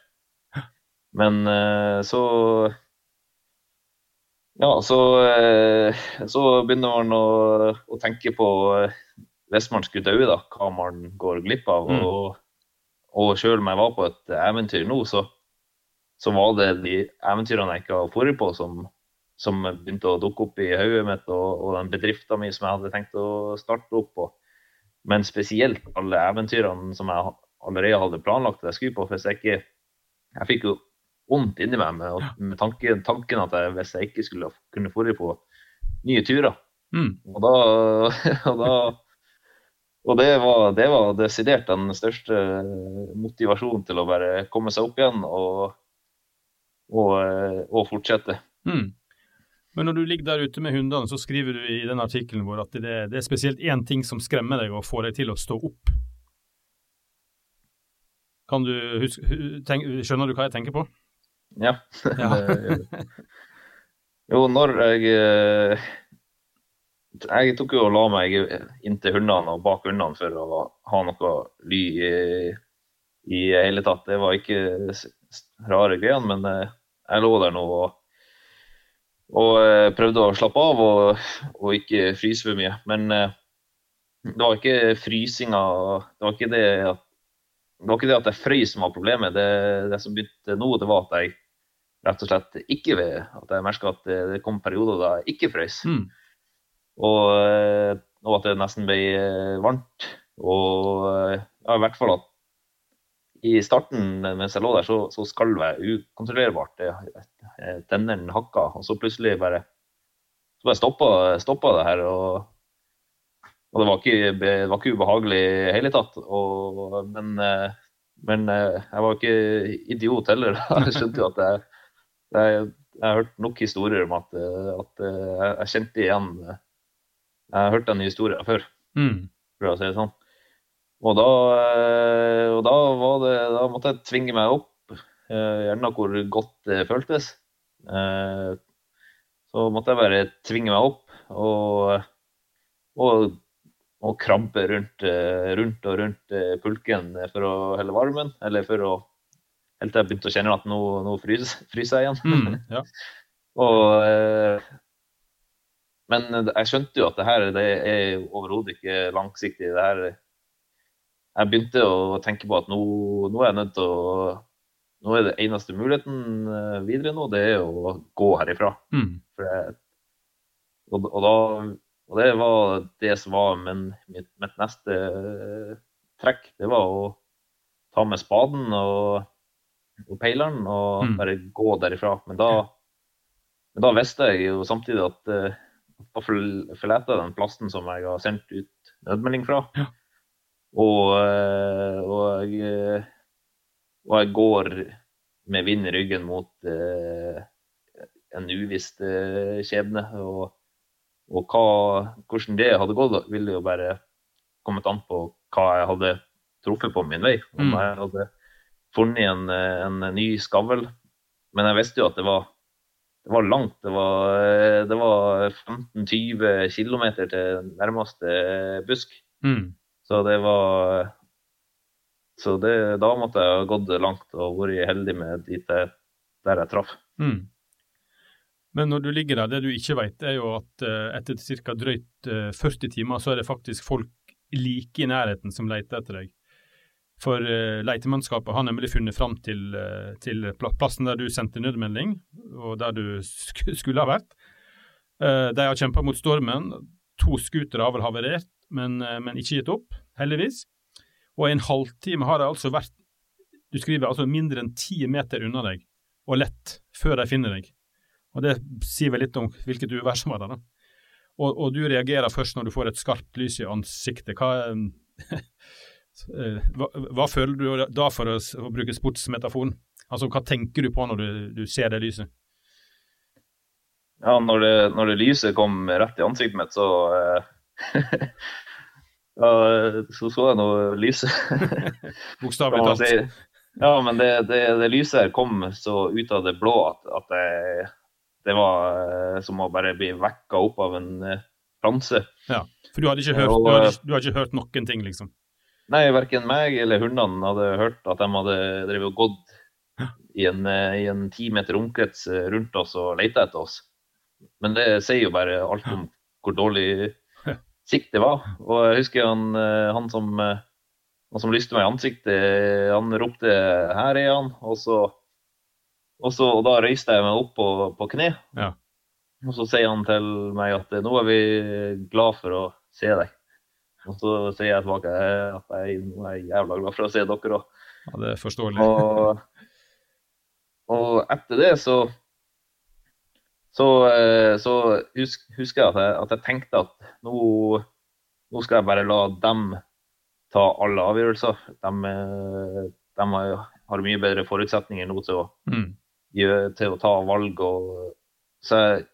Men eh, så Ja, så, eh, så begynner man å, å tenke på eh, hvis man skulle dø, da, hva man går glipp av. Mm. Og, og sjøl om jeg var på et eventyr nå, så, så var det de eventyrene jeg ikke har vært på, som, som begynte å dukke opp i hodet mitt, og, og den bedriften min som jeg hadde tenkt å starte opp på. Men spesielt alle eventyrene som jeg allerede hadde planlagt at jeg skulle på. Hvis jeg ikke Jeg fikk jo vondt inni meg med, med tanken, tanken at jeg, hvis jeg ikke skulle kunne dra på nye turer. Mm. Og da, og da og det var, det var desidert den største motivasjonen til å bare komme seg opp igjen og, og, og fortsette. Mm. Men når du ligger der ute med hundene, så skriver du i den artikkelen vår at det, det er spesielt én ting som skremmer deg og får deg til å stå opp. Kan du huske, tenk, skjønner du hva jeg tenker på? Ja. Ja. Jo, når jeg eh, Jeg tok jo og la meg inntil hundene og bak hundene for å ha noe ly i, i hele tatt. Det var ikke rare greiene, men eh, jeg lå der nå og, og eh, prøvde å slappe av og, og ikke fryse for mye. Men eh, det var ikke frysinga Det var ikke det at det var ikke det at jeg frøs som var problemet. Det, det som begynte nå, det var at jeg rett og slett ikke ved At jeg merka at det kom perioder da jeg ikke frøs. Mm. Og, eh, og at det nesten ble eh, varmt. Og eh, ja, i hvert fall at i starten mens jeg lå der, så, så skalv jeg ukontrollerbart. Det- Tennene hakka, og så plutselig bare så bare stoppa, det her. Og, og det, var ikke, det var ikke ubehagelig i hele tatt. Og, men, men jeg var ikke idiot heller. Jeg skjønte jo at jeg, jeg, jeg har hørt nok historier om at, at jeg, jeg kjente igjen Jeg har hørt den historien før, Mm. for å si det sånn. Og da, eh, og da, var det, da måtte jeg tvinge meg opp, eh, gjerne hvor godt det føltes. Eh, Så måtte jeg bare tvinge meg opp og, og, og krabbe rundt, rundt og rundt pulken for å helle varmen, eller for å Helt til jeg begynte å kjenne at nå, nå fryser, fryser jeg igjen. Mm. Ja. Og, men jeg skjønte jo at det her det er overhodet ikke langsiktig. Det her, jeg begynte å tenke på at nå, nå er jeg nødt til å Nå er det eneste muligheten eh, videre nå, det er å gå herifra. Mm. Jeg, og, og, da, og det var det som var min, mitt, mitt neste eh, trekk. Det var å ta med spaden og, og peileren og Mm. bare gå derifra. Men da, men da visste jeg jo samtidig at uh, forlate den plassen som jeg har sendt ut nødmelding fra. Ja. Og, eh, og, jeg, og jeg går med vind i ryggen mot uh, en uvisst uh, skjebne. Og, og hva, hvordan det hadde gått, ville jo bare kommet an på hva jeg hadde truffet på min vei. Om mm. jeg hadde funnet en, en ny skavl. Men jeg visste jo at det var, det var langt. Det var, var 15-20 km til nærmeste busk. Mm. Så det var Så det, da måtte jeg ha gått langt og vært heldig med dit jeg, der jeg traff. Mm. Men når du ligger der, det du ikke vet, er jo at uh, etter ca. drøyt uh, eh, 40 timer, så er det faktisk folk like i nærheten som leter etter deg. For uh, leitemannskapet har nemlig funnet fram til, uh, til, plassen der du sendte nødmelding, og der du sk skulle ha vært. Uh, de har kjempa mot stormen. To scootere har vel havarert, men, men, ikke gitt opp, heldigvis. Og i en halvtime har de altså vært du skriver altså mindre enn ti meter unna deg, og lett, før de finner deg. Og Det sier vel litt om hvilket uvær som var der. da. Og, og, du reagerer først når du får et skarpt lys i ansiktet. Hva, Eh, hva, hva, føler du da for å, å bruke sportsmetaforen? Altså, Hva tenker du på når du, du ser det lyset? Ja, når det, når det, lyset kom rett i ansiktet mitt, så eh, ja, så så jeg noe lyset. Bokstavelig talt. Ja, men det, det, det, lyset her kom så ut av det blå at, at det, det, var eh, som å bare bli vekka opp av en franse. Ja, For du hadde ikke hørt, du hadde, du hadde ikke hørt noen ting, liksom? Nei, verken meg eller hundene hadde hørt at de hadde drevet og gått i en, eh, i en ti meter omkrets eh, rundt oss og leita etter oss. Men det sier jo bare alt om hvor dårlig sikt det var. Og jeg husker han, eh, han som, han som lyste meg i ansiktet, han ropte 'her er han', og så, og, så, og da røyste jeg meg opp på, på kne. Ja. Og så sier han til meg at 'nå er vi glad for å se deg'. Og så sier jeg tilbake at jeg, er jævla glad for å se dere òg. Ja, det er forståelig. Og, og etter det så så, eh, så husk, husker jeg at, jeg at, jeg tenkte at nå, nå, skal jeg bare la dem ta alle avgjørelser. De, eh, de har mye bedre forutsetninger nå til å, mm. til å ta valg. Og, så jeg,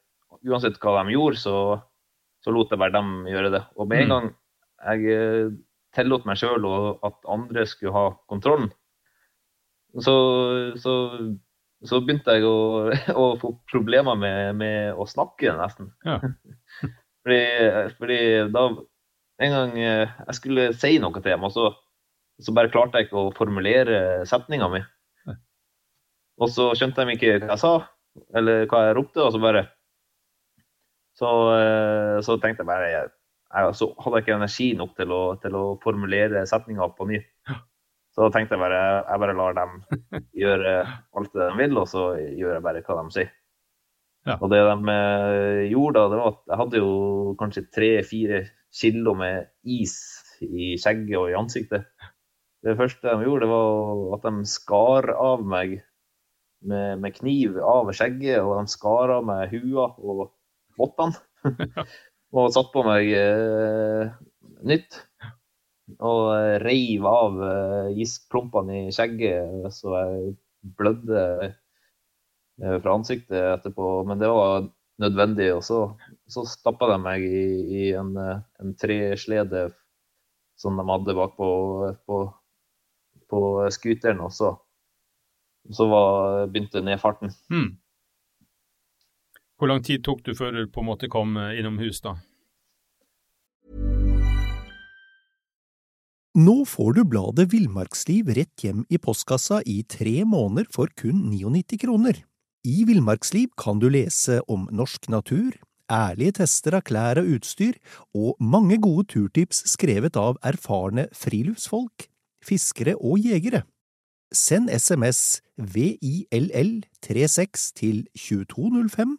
uansett hva de gjorde, så, så lot jeg bare dem gjøre det. Og med en mm. gang jeg eh, tillot meg sjøl at andre skulle ha kontrollen. Så, så, så begynte jeg å, å få problemer med, med, å snakke, nesten. Ja. fordi, fordi, da en gang eh, jeg skulle si noe til dem, og så, så bare klarte jeg ikke å formulere setninga mi. Og så skjønte de ikke hva jeg sa, eller hva jeg ropte, og så bare Så, eh, så tenkte jeg bare jeg, så hadde jeg ikke energi nok til å, til å formulere setninga på ny. Så da tenkte jeg bare jeg bare lar dem gjøre alt det de vil, og så gjør jeg bare hva de sier. Ja. Og det de eh, gjorde da, det var at jeg hadde jo kanskje tre-fire kilo med is i skjegget og i ansiktet. Det første de gjorde, det var at de skar av meg med, med kniv av skjegget, og de skar av meg hua og vottene. og satt på meg eh, nytt. Og reiv av eh, giskplumpene i skjegget så jeg blødde eh, fra ansiktet etterpå. Men det var nødvendig. Og så, så stappa de meg i, i en, eh, en, treslede som de hadde bakpå på, på scooteren, og så, så var, begynte nedfarten. Hmm. Hvor lang tid tok du før du på en måte kom eh, innom hus, da? Nå får du bladet Villmarksliv rett hjem i postkassa i tre måneder for kun 99 kroner. I Villmarksliv kan du lese om norsk natur, ærlige tester av klær og utstyr, og mange gode turtips skrevet av erfarne friluftsfolk, fiskere og jegere. Send SMS VILL36 til 2205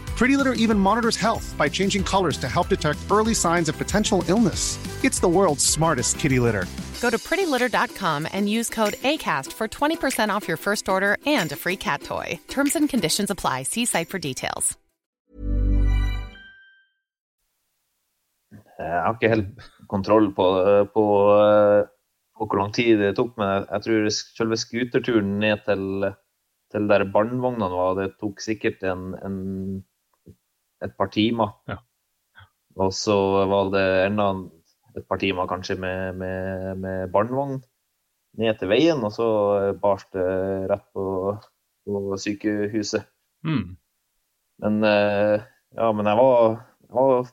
Pretty Litter even monitors health by changing colors to help detect early signs of potential illness. It's the world's smartest kitty litter. Go to prettylitter.com and use code ACAST for 20% off your first order and a free cat toy. Terms and conditions apply. See site for details. Eh, jeg har ikke helt kontroll på, eh, på, eh, på hvor lang tid det tok, men jeg tror selve skuterturen ned til, til der barnevognene var, det tok sikkert en, en, et par timer. Ja. Og så var det enda et par timer kanskje med, med, med barnevogn ned til veien, og så bars det rett på, på sykehuset. Mm. Men eh, ja, men jeg var, jeg var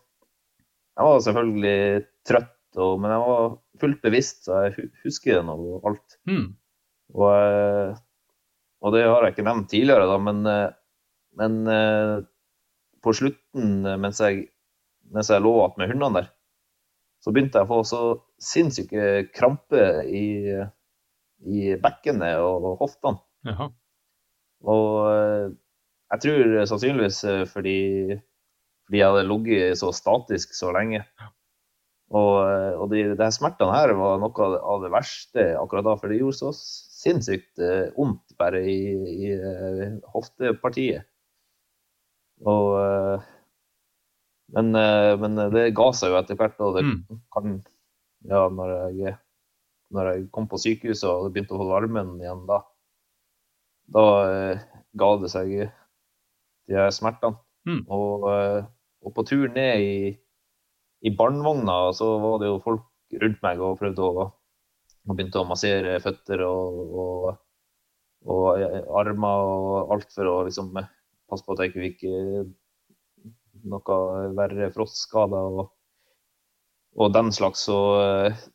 Jeg var selvfølgelig trøtt, og, men jeg var fullt bevisst, så jeg husker det nå alt. Mm. Og, eh, og det har jeg ikke nevnt tidligere, da, men, eh, men på slutten, eh, mens jeg, mens jeg lå igjen med hundene der, så begynte jeg å få så sinnssyke kramper i, i bekkenet og hoftene. Jaha. Og eh, jeg tror sannsynligvis eh, fordi, fordi jeg hadde ligget så statisk så lenge. Og, og de, de her smertene her var noe av det, verste akkurat da, for det gjorde så sinnssykt vondt bare i, i hoftepartiet. Og eh, men, eh, men det ga seg jo etter hvert, og det Mm. kan Ja, når jeg, når jeg kom på sykehuset og begynte å holde armen igjen da, da eh, ga det seg de smertene. Mm. Og, og på tur ned i, i barnevogna så var det jo folk rundt meg og prøvde å og begynte å massere føtter og, og, og armer og alt for å liksom passe på at jeg ikke fikk eh, noe verre frostskader og, og den slags. Og, eh,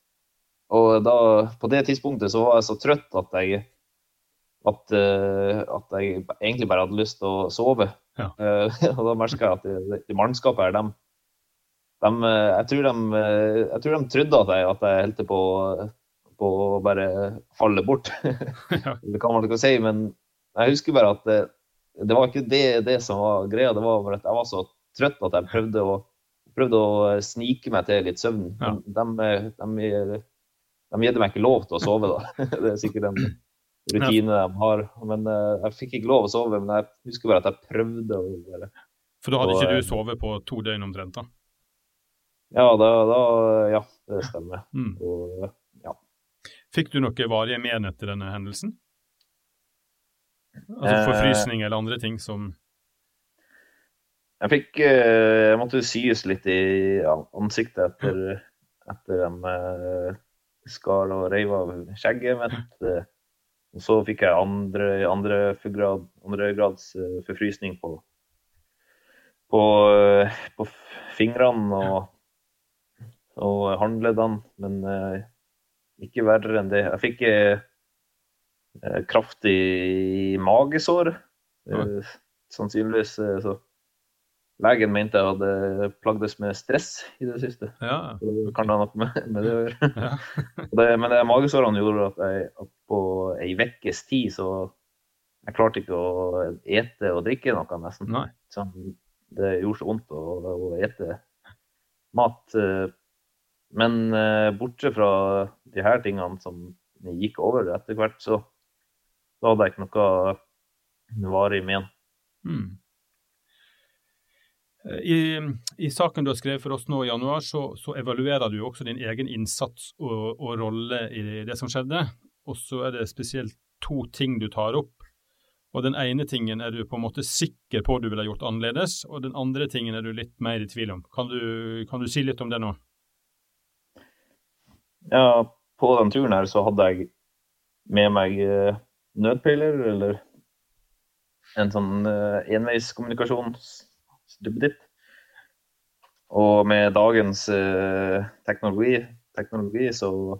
og da, på det tidspunktet så var jeg så trøtt at jeg at, eh, at jeg egentlig bare hadde lyst til å sove. Ja. Og da merka jeg at det, det mannskapet her, dem, dem, jeg, tror de, jeg tror de trodde at jeg, at jeg holdt på, på å bare falle bort. Det kan man ikke si, men jeg husker bare at det, var ikke det, det som var greia. Det var bare at jeg var så trøtt at jeg prøvde å, prøvde å snike meg til litt søvn. Ja. De, de, de, de gitt meg ikke lov til å sove, da. Det er sikkert en rutine de har. Men eh, jeg fikk ikke lov å sove, men jeg husker bare at jeg prøvde å bare For da hadde Og, ikke eh, du sovet på to døgn omtrent, da? Ja, da, da Ja, det stemmer. Mm. Og, ja. Fikk du noe varige men etter denne hendelsen? Altså Eh. forfrysning eller andre ting som Jeg fikk eh, Jeg måtte syes litt i ansiktet etter, etter de eh, skar og reiv av skjegget mitt. eh. Og så fikk jeg andre, andre, grad, andre grads eh, forfrysning på, på, eh, på fingrene og, og håndleddene, men eh, ikke verre enn det. Jeg fikk eh, eh, kraftig magesår. Eh, sannsynligvis eh, så Legen mente jeg hadde plagdes med stress i det siste. Ja. Det kan ha noe med, med det å gjøre. ja. Det, men det magesårene gjorde at jeg at på ei ukes tid så jeg klarte ikke å ete og drikke noe, nesten. Sånn, det gjorde så vondt å, å ete mat. eh, Men eh, bortsett fra de her tingene som gikk over etter hvert, så, så hadde jeg ikke noe varig men. Mm. I, I saken du har skrevet for oss nå i januar, så, så evaluerer du også din egen innsats og, og rolle i det som skjedde. Og så er det spesielt to ting du tar opp. Og Den ene tingen er du på en måte sikker på du ville ha gjort annerledes, og den andre tingen er du litt mer i tvil om. Kan du, kan du si litt om det nå? Ja, på den turen her så hadde jeg med meg eh, nødpeiler, eller en sånn uh, enveiskommunikasjonsduppeditt. Og med dagens uh, teknologi, teknologi så,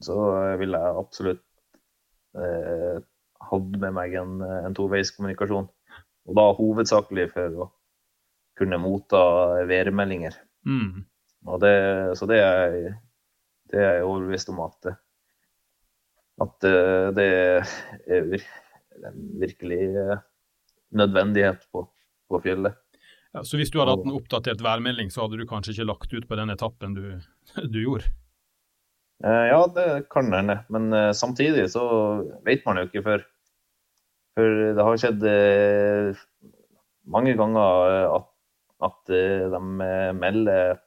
så vil jeg absolutt uh, hatt med meg en, en toveiskommunikasjon. Og da hovedsakelig for å kunne motta værmeldinger. Mm. Og det, så det er, det er jeg overbevist om at, at eh, det er en virkelig eh, nødvendighet på, på fjellet. Ja, så hvis du hadde hatt en oppdatert værmelding, så hadde du kanskje ikke lagt ut på den etappen du, du gjorde? Eh, ja, det kan hende. Men samtidig så vet man jo ikke før. For det har skjedd mange ganger at, at de melder,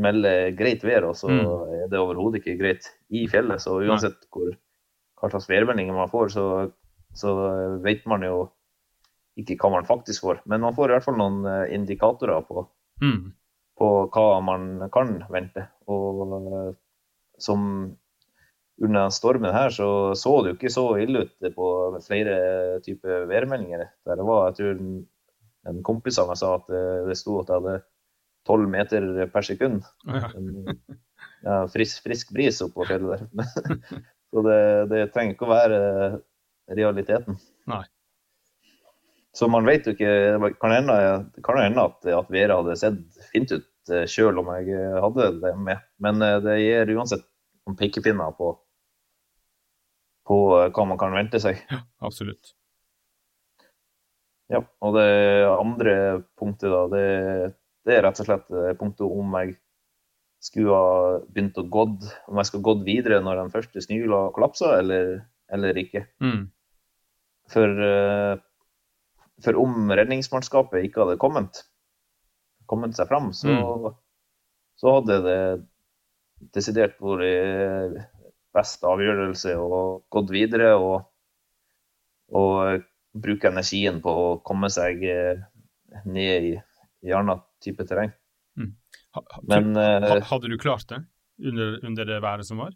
melder greit vær, og så mm. er det overhodet ikke greit i fjellet. Så uansett hvor, hva slags værmeldinger man får, så, så vet man jo ikke hva man faktisk får, men man får i hvert fall noen eh, indikatorer på, mm. på hva man kan vente. Og eh, som under stormen her så så det jo ikke så ille ut på flere typer værmeldinger. Der det var, jeg tror en kompis av meg sa at eh, det sto at jeg hadde 12 meter per sekund. Ja. Ja, frisk, frisk bris oppå fjellet der. så det, det trenger ikke å være realiteten. Nei. Så man vet jo ikke Det kan hende, kan hende at, at været hadde sett fint ut eh, sjøl om jeg eh, hadde det med. Men eh, det gir uansett noen pekepinner på, på hva man kan vente seg. Ja, absolutt. Ja, og det andre punktet, da, det, det er rett og slett punktet om jeg skulle ha begynt å gått, om jeg skulle gått videre når den første snøhjula kollapsa, eller, eller ikke. Mm. For for om redningsmannskapet ikke hadde kommet, kommet seg fram, så, mm. så hadde det desidert vært best avgjørelse å gått videre og, og bruke energien på å komme seg eh, ned i, i annen type terreng. Mm. Ha, ha, Men, ha, eh, hadde du klart det under, under, det været som var?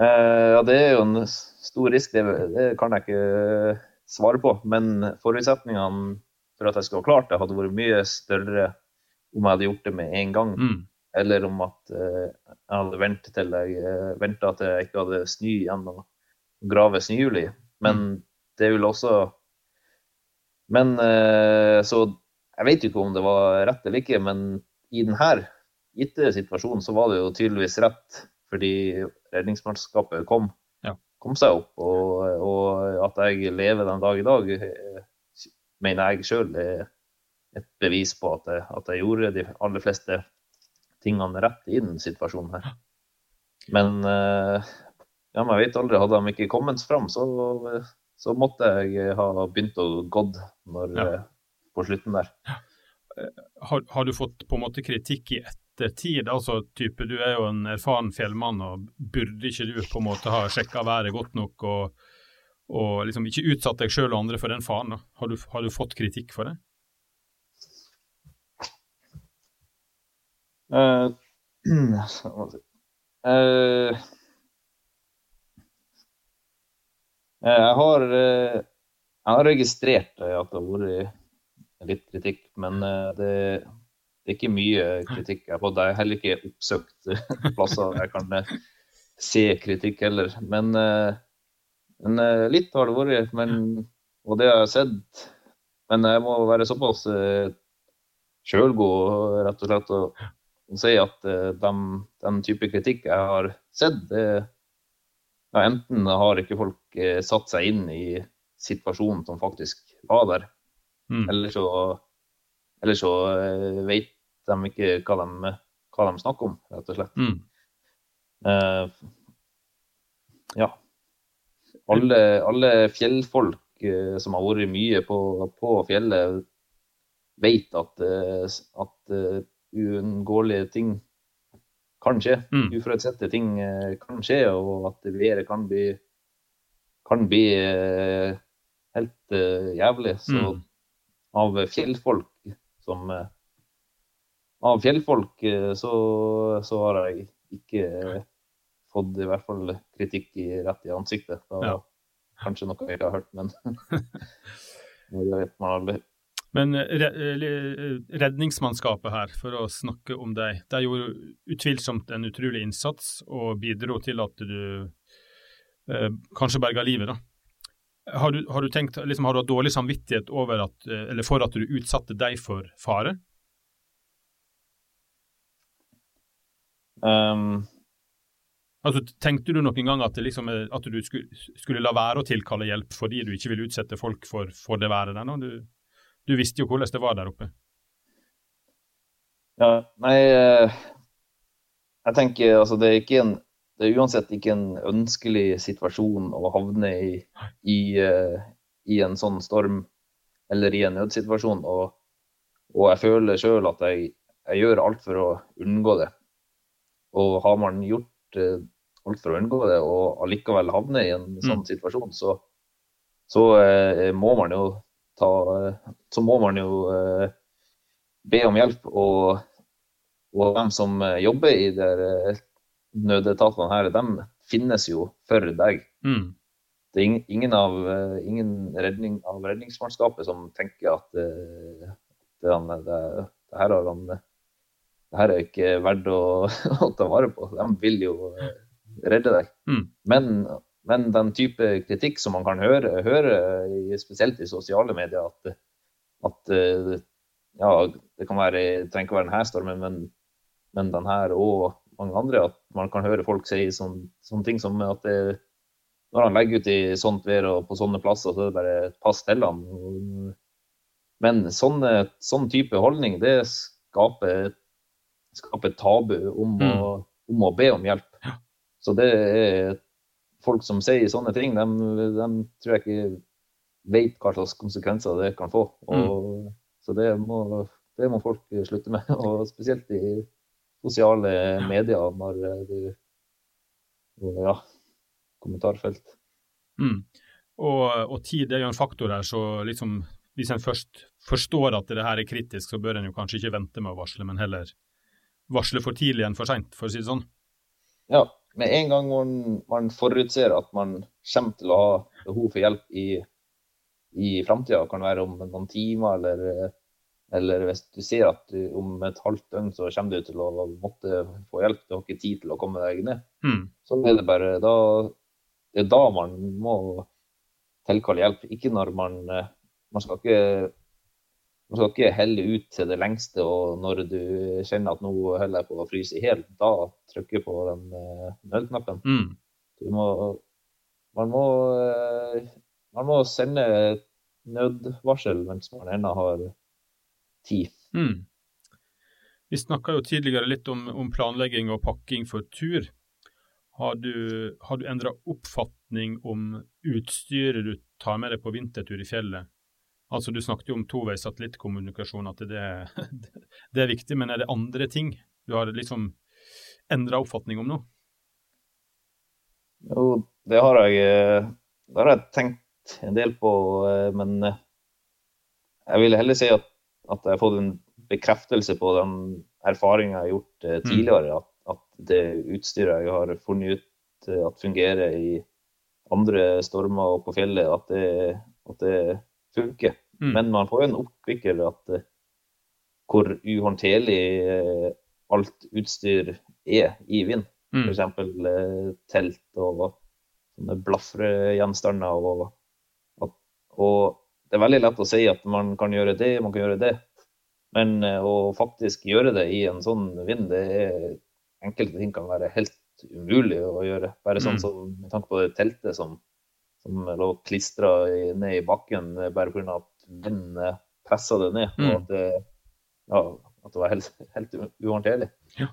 Eh, ja, det er jo en stor risk. Det, det kan jeg ikke svare på. Men forutsetningene for at jeg skulle ha klart det, hadde vært mye større om jeg hadde gjort det med en gang. Mm. Eller om at uh, jeg hadde ventet til venta at jeg ikke hadde snø igjen og grave snøhjul i. Men mm. det vil også Men uh, så jeg vet jo ikke om det var rett eller ikke, men i denne gitte situasjonen så var det jo tydeligvis rett fordi redningsmannskapet kom kom seg opp. Og, og, at jeg lever den dag i dag, mener jeg sjøl er et bevis på at jeg, at jeg, gjorde de aller fleste tingene rett i den situasjonen her. Men eh, ja, men jeg vet aldri, hadde de ikke kommet fram, så, så måtte jeg ha begynt å gått når, ja. Eh, på slutten der. Har, har, du fått på en måte kritikk i ettertid? Altså, type, du er jo en erfaren fjellmann, og burde ikke du på en måte ha sjekka været godt nok og, og liksom ikke utsatt deg sjøl og andre for den faren? da? Har du, har du fått kritikk for det? Uh, uh, jeg har uh, jeg har registrert at det har vært litt kritikk, men det det er ikke mye kritikk jeg har fått. Jeg har heller ikke oppsøkt plasser jeg kan eh, se kritikk heller. Men, eh, men eh, litt har det vært. Men, og det har jeg sett. Men jeg må være såpass sjølgod rett og slett og si at den, den type kritikk jeg har sett, det, ja, enten har ikke folk satt seg inn i situasjonen som faktisk var der, mm. eller så, eller så vet de ikke hva de, hva de snakker om, rett og slett. Mm. Uh, ja. Alle, alle fjellfolk uh, som har vært mye på, på fjellet, vet at, at uunngåelige ting kan skje. Mm. Uforutsette ting kan skje, og at været kan bli, kan bli helt jævlig. Så mm. Av fjellfolk som av fjellfolk eh, så, så, har jeg ikke fått i hvert fall kritikk i rett i ansiktet. Da, ja. kanskje noe jeg ikke har hørt, men det vet man aldri. Men eh, eh, redningsmannskapet her, for å snakke om deg, de gjorde utvilsomt en utrolig innsats og bidro til at du eh, kanskje berga livet. da. Har du, har du, tenkt, liksom, har du hatt dårlig samvittighet at, for at du utsatte deg for fare? Um, altså, Tenkte du noen gang at, liksom, at du skulle, skulle, la være å tilkalle hjelp fordi du ikke ville utsette folk for, for det været der? Du, Du visste jo hvordan det var der oppe. Ja, nei eh, Jeg tenker altså det er ikke en det er uansett ikke en ønskelig situasjon å havne i, i, uh, i en sånn storm eller i en nødsituasjon. Og, og jeg føler sjøl at jeg, jeg, gjør alt for å unngå det. Og har man gjort uh, alt for å unngå det, og allikevel havne i en sånn mm. situasjon, så, så eh, må man jo ta Så må man jo be om hjelp. Og, og de som jobber i det nødetatene her, de finnes jo for deg. Mm. Det er ingen, av, eh, ingen redning, av redningsmannskapet som tenker at det, det, det, det, her han, det, her er ikke verdt å, å, ta vare på. De vil jo redde deg. Mm. Men, men, den type kritikk som man kan høre, høre spesielt i sosiale medier, at, at ja, det kan være, det trenger ikke være denne stormen, men, men den her og mange andre at man kan høre folk si sånne, sånne ting som at det, når han legger ut i sånt vær og på sånne plasser, så er det bare pass til han. Men sånne, sånn type holdning, det skaper, skaper tabu om, mm. å, om, å, be om hjelp. Så det er folk som sier sånne ting, de, de tror jeg ikke vet hva slags konsekvenser det kan få. Mm. Og, mm. Så det må, det må folk slutte med. Og spesielt i sosiale medier når du Ja, kommentarfelt. Mm. Og, og, tid er jo en faktor her, så liksom hvis en først forstår at det her er kritisk, så bør en jo kanskje ikke vente med å varsle, men heller varsle for tidlig enn for seint, for å si det sånn. Ja, med en gang man, man forutser at man kommer til å ha behov for hjelp i, i framtida, kan være om noen timer eller eller hvis du ser at du, om et halvt døgn så kommer du til å måtte få hjelp, du har ikke tid til å komme deg ned. Mm. Så er det bare da Det er da man må tilkalle hjelp. Ikke når man Man skal ikke, man skal ikke helle ut til det lengste, og når du kjenner at nå holder jeg på å fryse i hjel, da trykke på den uh, nødknappen. Mm. Du må Man må Man må sende nødvarsel mens man ennå har tid. Mm. Vi snakka jo tidligere litt om, om, planlegging og pakking for tur. Har du, har du endra oppfatning om utstyret du tar med deg på vintertur i fjellet? Altså Du snakket jo om toveis satellittkommunikasjon, at det, det, er viktig. Men er det andre ting du har liksom endra oppfatning om nå? Jo, det har jeg, eh, det har jeg tenkt en del på. Eh, men eh, jeg vil heller si at at jeg har fått en bekreftelse på den erfaringa jeg har gjort eh, mm. tidligere. At, at, det utstyret jeg har funnet ut eh, at fungerer i andre stormer og på fjellet, at det, at det funker. Mm. Men man får jo en oppvikler at eh, hvor uhåndterlig alt utstyr er i vind. Mm. F.eks. Telt og sånne blafregjenstander. Og, og det er veldig lett å si at man kan gjøre det, man kan gjøre det. Men eh, å faktisk gjøre det i en sånn vind, det er enkelte ting kan være helt umulig å gjøre. Bare sånn mm. som med tanke på det teltet som, som lå klistra ned i bakken bare pga. at vinden pressa det ned. Mm. Og at det, ja, at det var helt, helt uhåndterlig. Ja.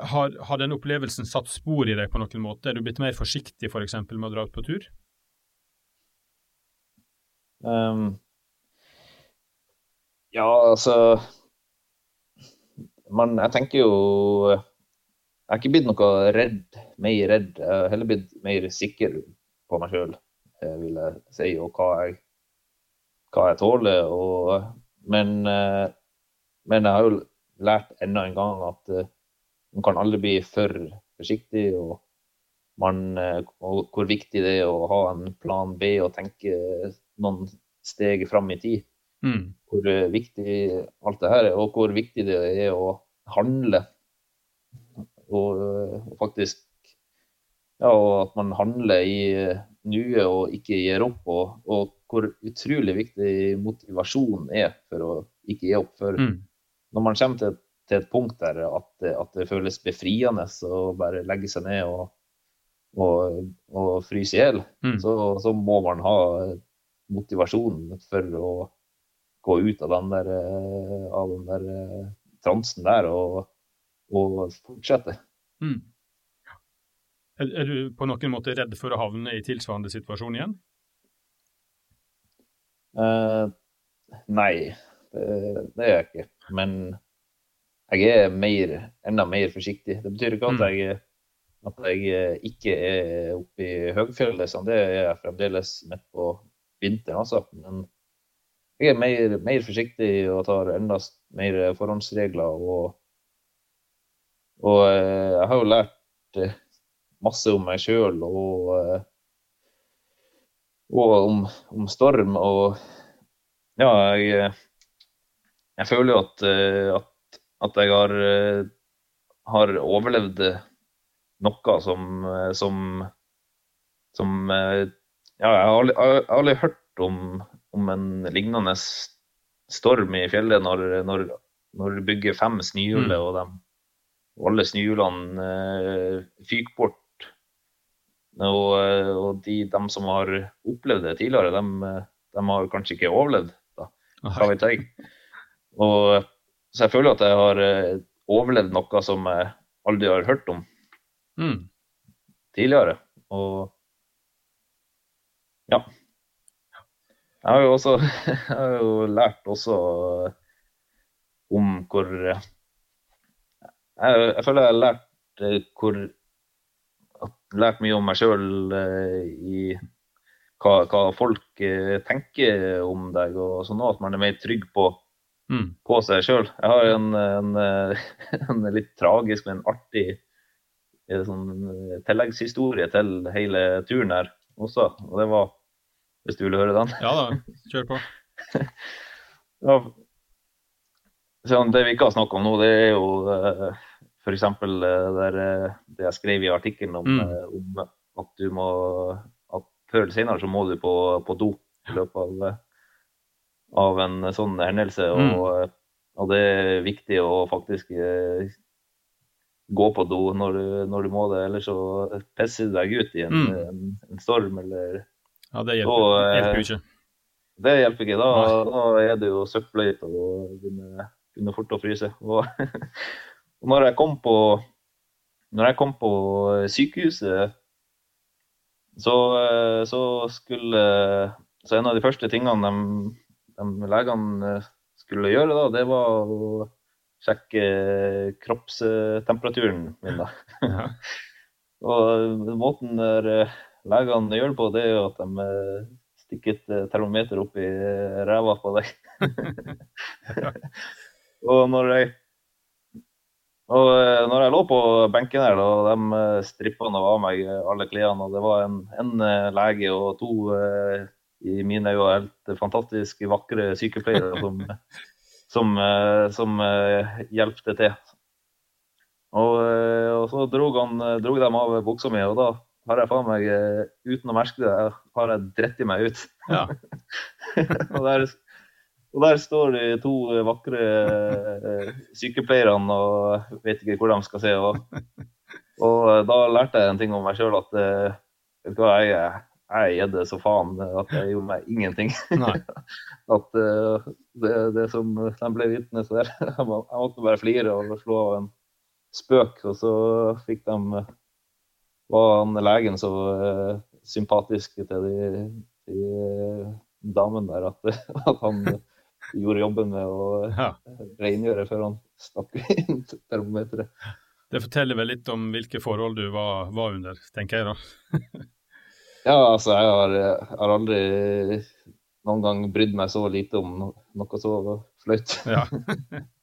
Har, har, den opplevelsen satt spor i deg på noen måte? Er du blitt mer forsiktig f.eks. For med å dra ut på tur? Um, ja, altså man, Jeg tenker jo Jeg har ikke blitt noe redd, mer redd. Jeg har heller blitt mer sikker på meg sjøl, eh, vil jeg si, og hva jeg, hva jeg tåler. Og, men, eh, men, jeg har jo lært enda en gang at eh, man kan aldri bli for forsiktig. og man, og hvor viktig det er å ha en plan B og tenke noen steg fram i tid. Mm. Hvor viktig alt det her er, og hvor viktig det er å handle. Og, og faktisk Ja, og at man handler i nuet og ikke gir opp. Og, og, hvor utrolig viktig motivasjon er for å ikke gi opp. For mm. når man kommer til, til, et punkt der at, at det føles befriende å bare legge seg ned og, og, og fryse i hjel, mm. så, så, må man ha motivasjon for å gå ut av den der, eh, av den der eh, transen der og, og fortsette. Mm. Er, er, du på noen måte redd for å havne i tilsvarende situasjon igjen? Uh, nei, det, det, er jeg ikke. Men jeg er mer, enda mer forsiktig. Det betyr ikke at mm. jeg, at jeg ikke er oppe i høgfjellet. Det er jeg fremdeles midt på vinteren, altså. Men jeg er mer, mer forsiktig og tar enda mer forhåndsregler. Og, og eh, jeg har jo lært eh, masse om meg sjøl og, eh, og om, om, storm. Og ja, jeg, jeg føler jo at, at, at jeg har, har, overlevd noe som, som, som Ja, jeg har aldri, jeg har aldri hørt om, om en lignende storm i fjellet når, når, når du bygger fem snøhjuler, mm. og, de, og alle snøhjulene eh, fyker bort. Og, eh, og de, de, som har opplevd det tidligere, de, de har kanskje ikke overlevd. da, hva vet jeg. Og, så jeg føler at jeg har eh, overlevd noe som jeg aldri har hørt om mm. tidligere. Og ja. Jeg har jo også har jo lært også om hvor Jeg, jeg føler jeg har lært eh, hvor lært mye om meg sjøl eh, i hva, hva, folk eh, tenker om deg, og sånn at man er mer trygg på, mm. på seg sjøl. Jeg har en, en, en, litt tragisk, men artig sånn, tilleggshistorie til hele turen her også. Og det var hvis du vil høre den? Ja da, kjør på. ja, det vi ikke har snakket om nå, det er jo uh, f.eks. Uh, det jeg skrev i artikkelen om, mm. uh, om, at du må at før eller senere så må du på, på do i løpet av, av en sånn hendelse. Mm. Og, og, det er viktig å faktisk gå på do når du, når du må det, ellers så pisser du deg ut i en, mm. en, en storm eller ja, det hjelper, og, eh, hjelper jo ikke. Det hjelper ikke. Da, da er det jo søppeløyt og begynner, begynner fort å fryse. Og, og når jeg kom på når jeg kom på sykehuset, så, eh, så skulle Så en av de første tingene de, de legene skulle gjøre, da, det var å sjekke kroppstemperaturen min. da. Ja. og måten der legene gjør på, det er jo at de eh, stikker et eh, termometer opp i eh, ræva på deg. og når jeg og når jeg lå på benken her, og de strippa av meg alle klærne, og det var en, en, lege og to i mine øyne helt fantastisk vakre sykepleiere som, som, som hjalp til. Og, og, så dro, han, dro de av buksa mi, og da har jeg faen meg, eh, uten å merke det, har jeg dritt meg ut. Ja. og, der, og, der, står de to vakre uh, sykepleierne og vet ikke hvor de skal se. Og, og eh, da lærte jeg en ting om meg sjøl, at uh, vet du hva, jeg, jeg gjedde så faen at jeg gjorde meg ingenting. at uh, det, det, som de ble vitne til der Jeg måtte bare flire og slå av en spøk, og så fikk de var han legen så uh, sympatisk til de, de uh, damene der at, at, han gjorde jobben med å ja. rengjøre før han stakk inn termometeret. Det forteller vel litt om hvilke forhold du var, var under, tenker jeg da. ja, altså jeg har, har, aldri noen gang brydd meg så lite om noe så flaut. ja.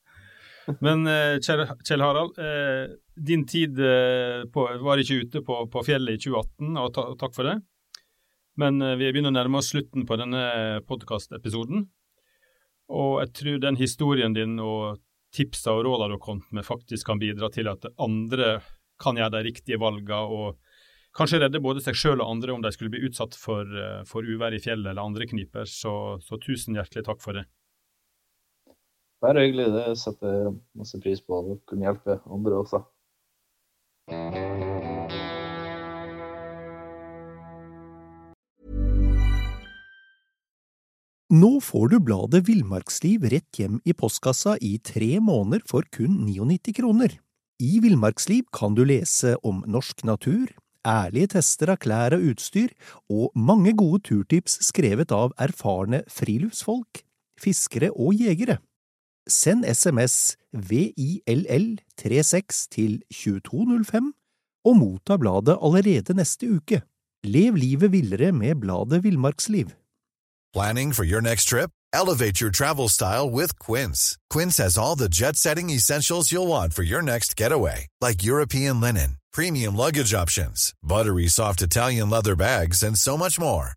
Men eh, Kjell Harald, eh, din tid eh, på, var ikke ute på, på, fjellet i 2018, og, ta, takk for det. Men vi begynner å nærme oss slutten på denne podkastepisoden. Og jeg tror den historien din og tipsa og rådene du har kommet med, faktisk kan bidra til at andre kan gjøre de riktige valgene og kanskje redde både seg sjøl og andre om de skulle bli utsatt for, for uvær i fjellet eller andre kniper. Så, så tusen hjertelig takk for det. Bare hyggelig. Det setter masse pris på å kunne hjelpe andre også. Nå får du bladet Villmarksliv rett hjem i postkassa i tre måneder for kun 99 kroner. I Villmarksliv kan du lese om norsk natur, ærlige tester av klær og utstyr, og mange gode turtips skrevet av erfarne friluftsfolk, fiskere og jegere. Send SMS VILL36 til 2205 og motta bladet allerede neste uke. Lev livet villere med bladet Villmarksliv. Planning for your next trip? Elevate your travel style with Quince. Quince has all the jet setting essentials you'll want for your next getaway, like European linen, premium luggage options, buttery soft Italian leather bags, and so much more.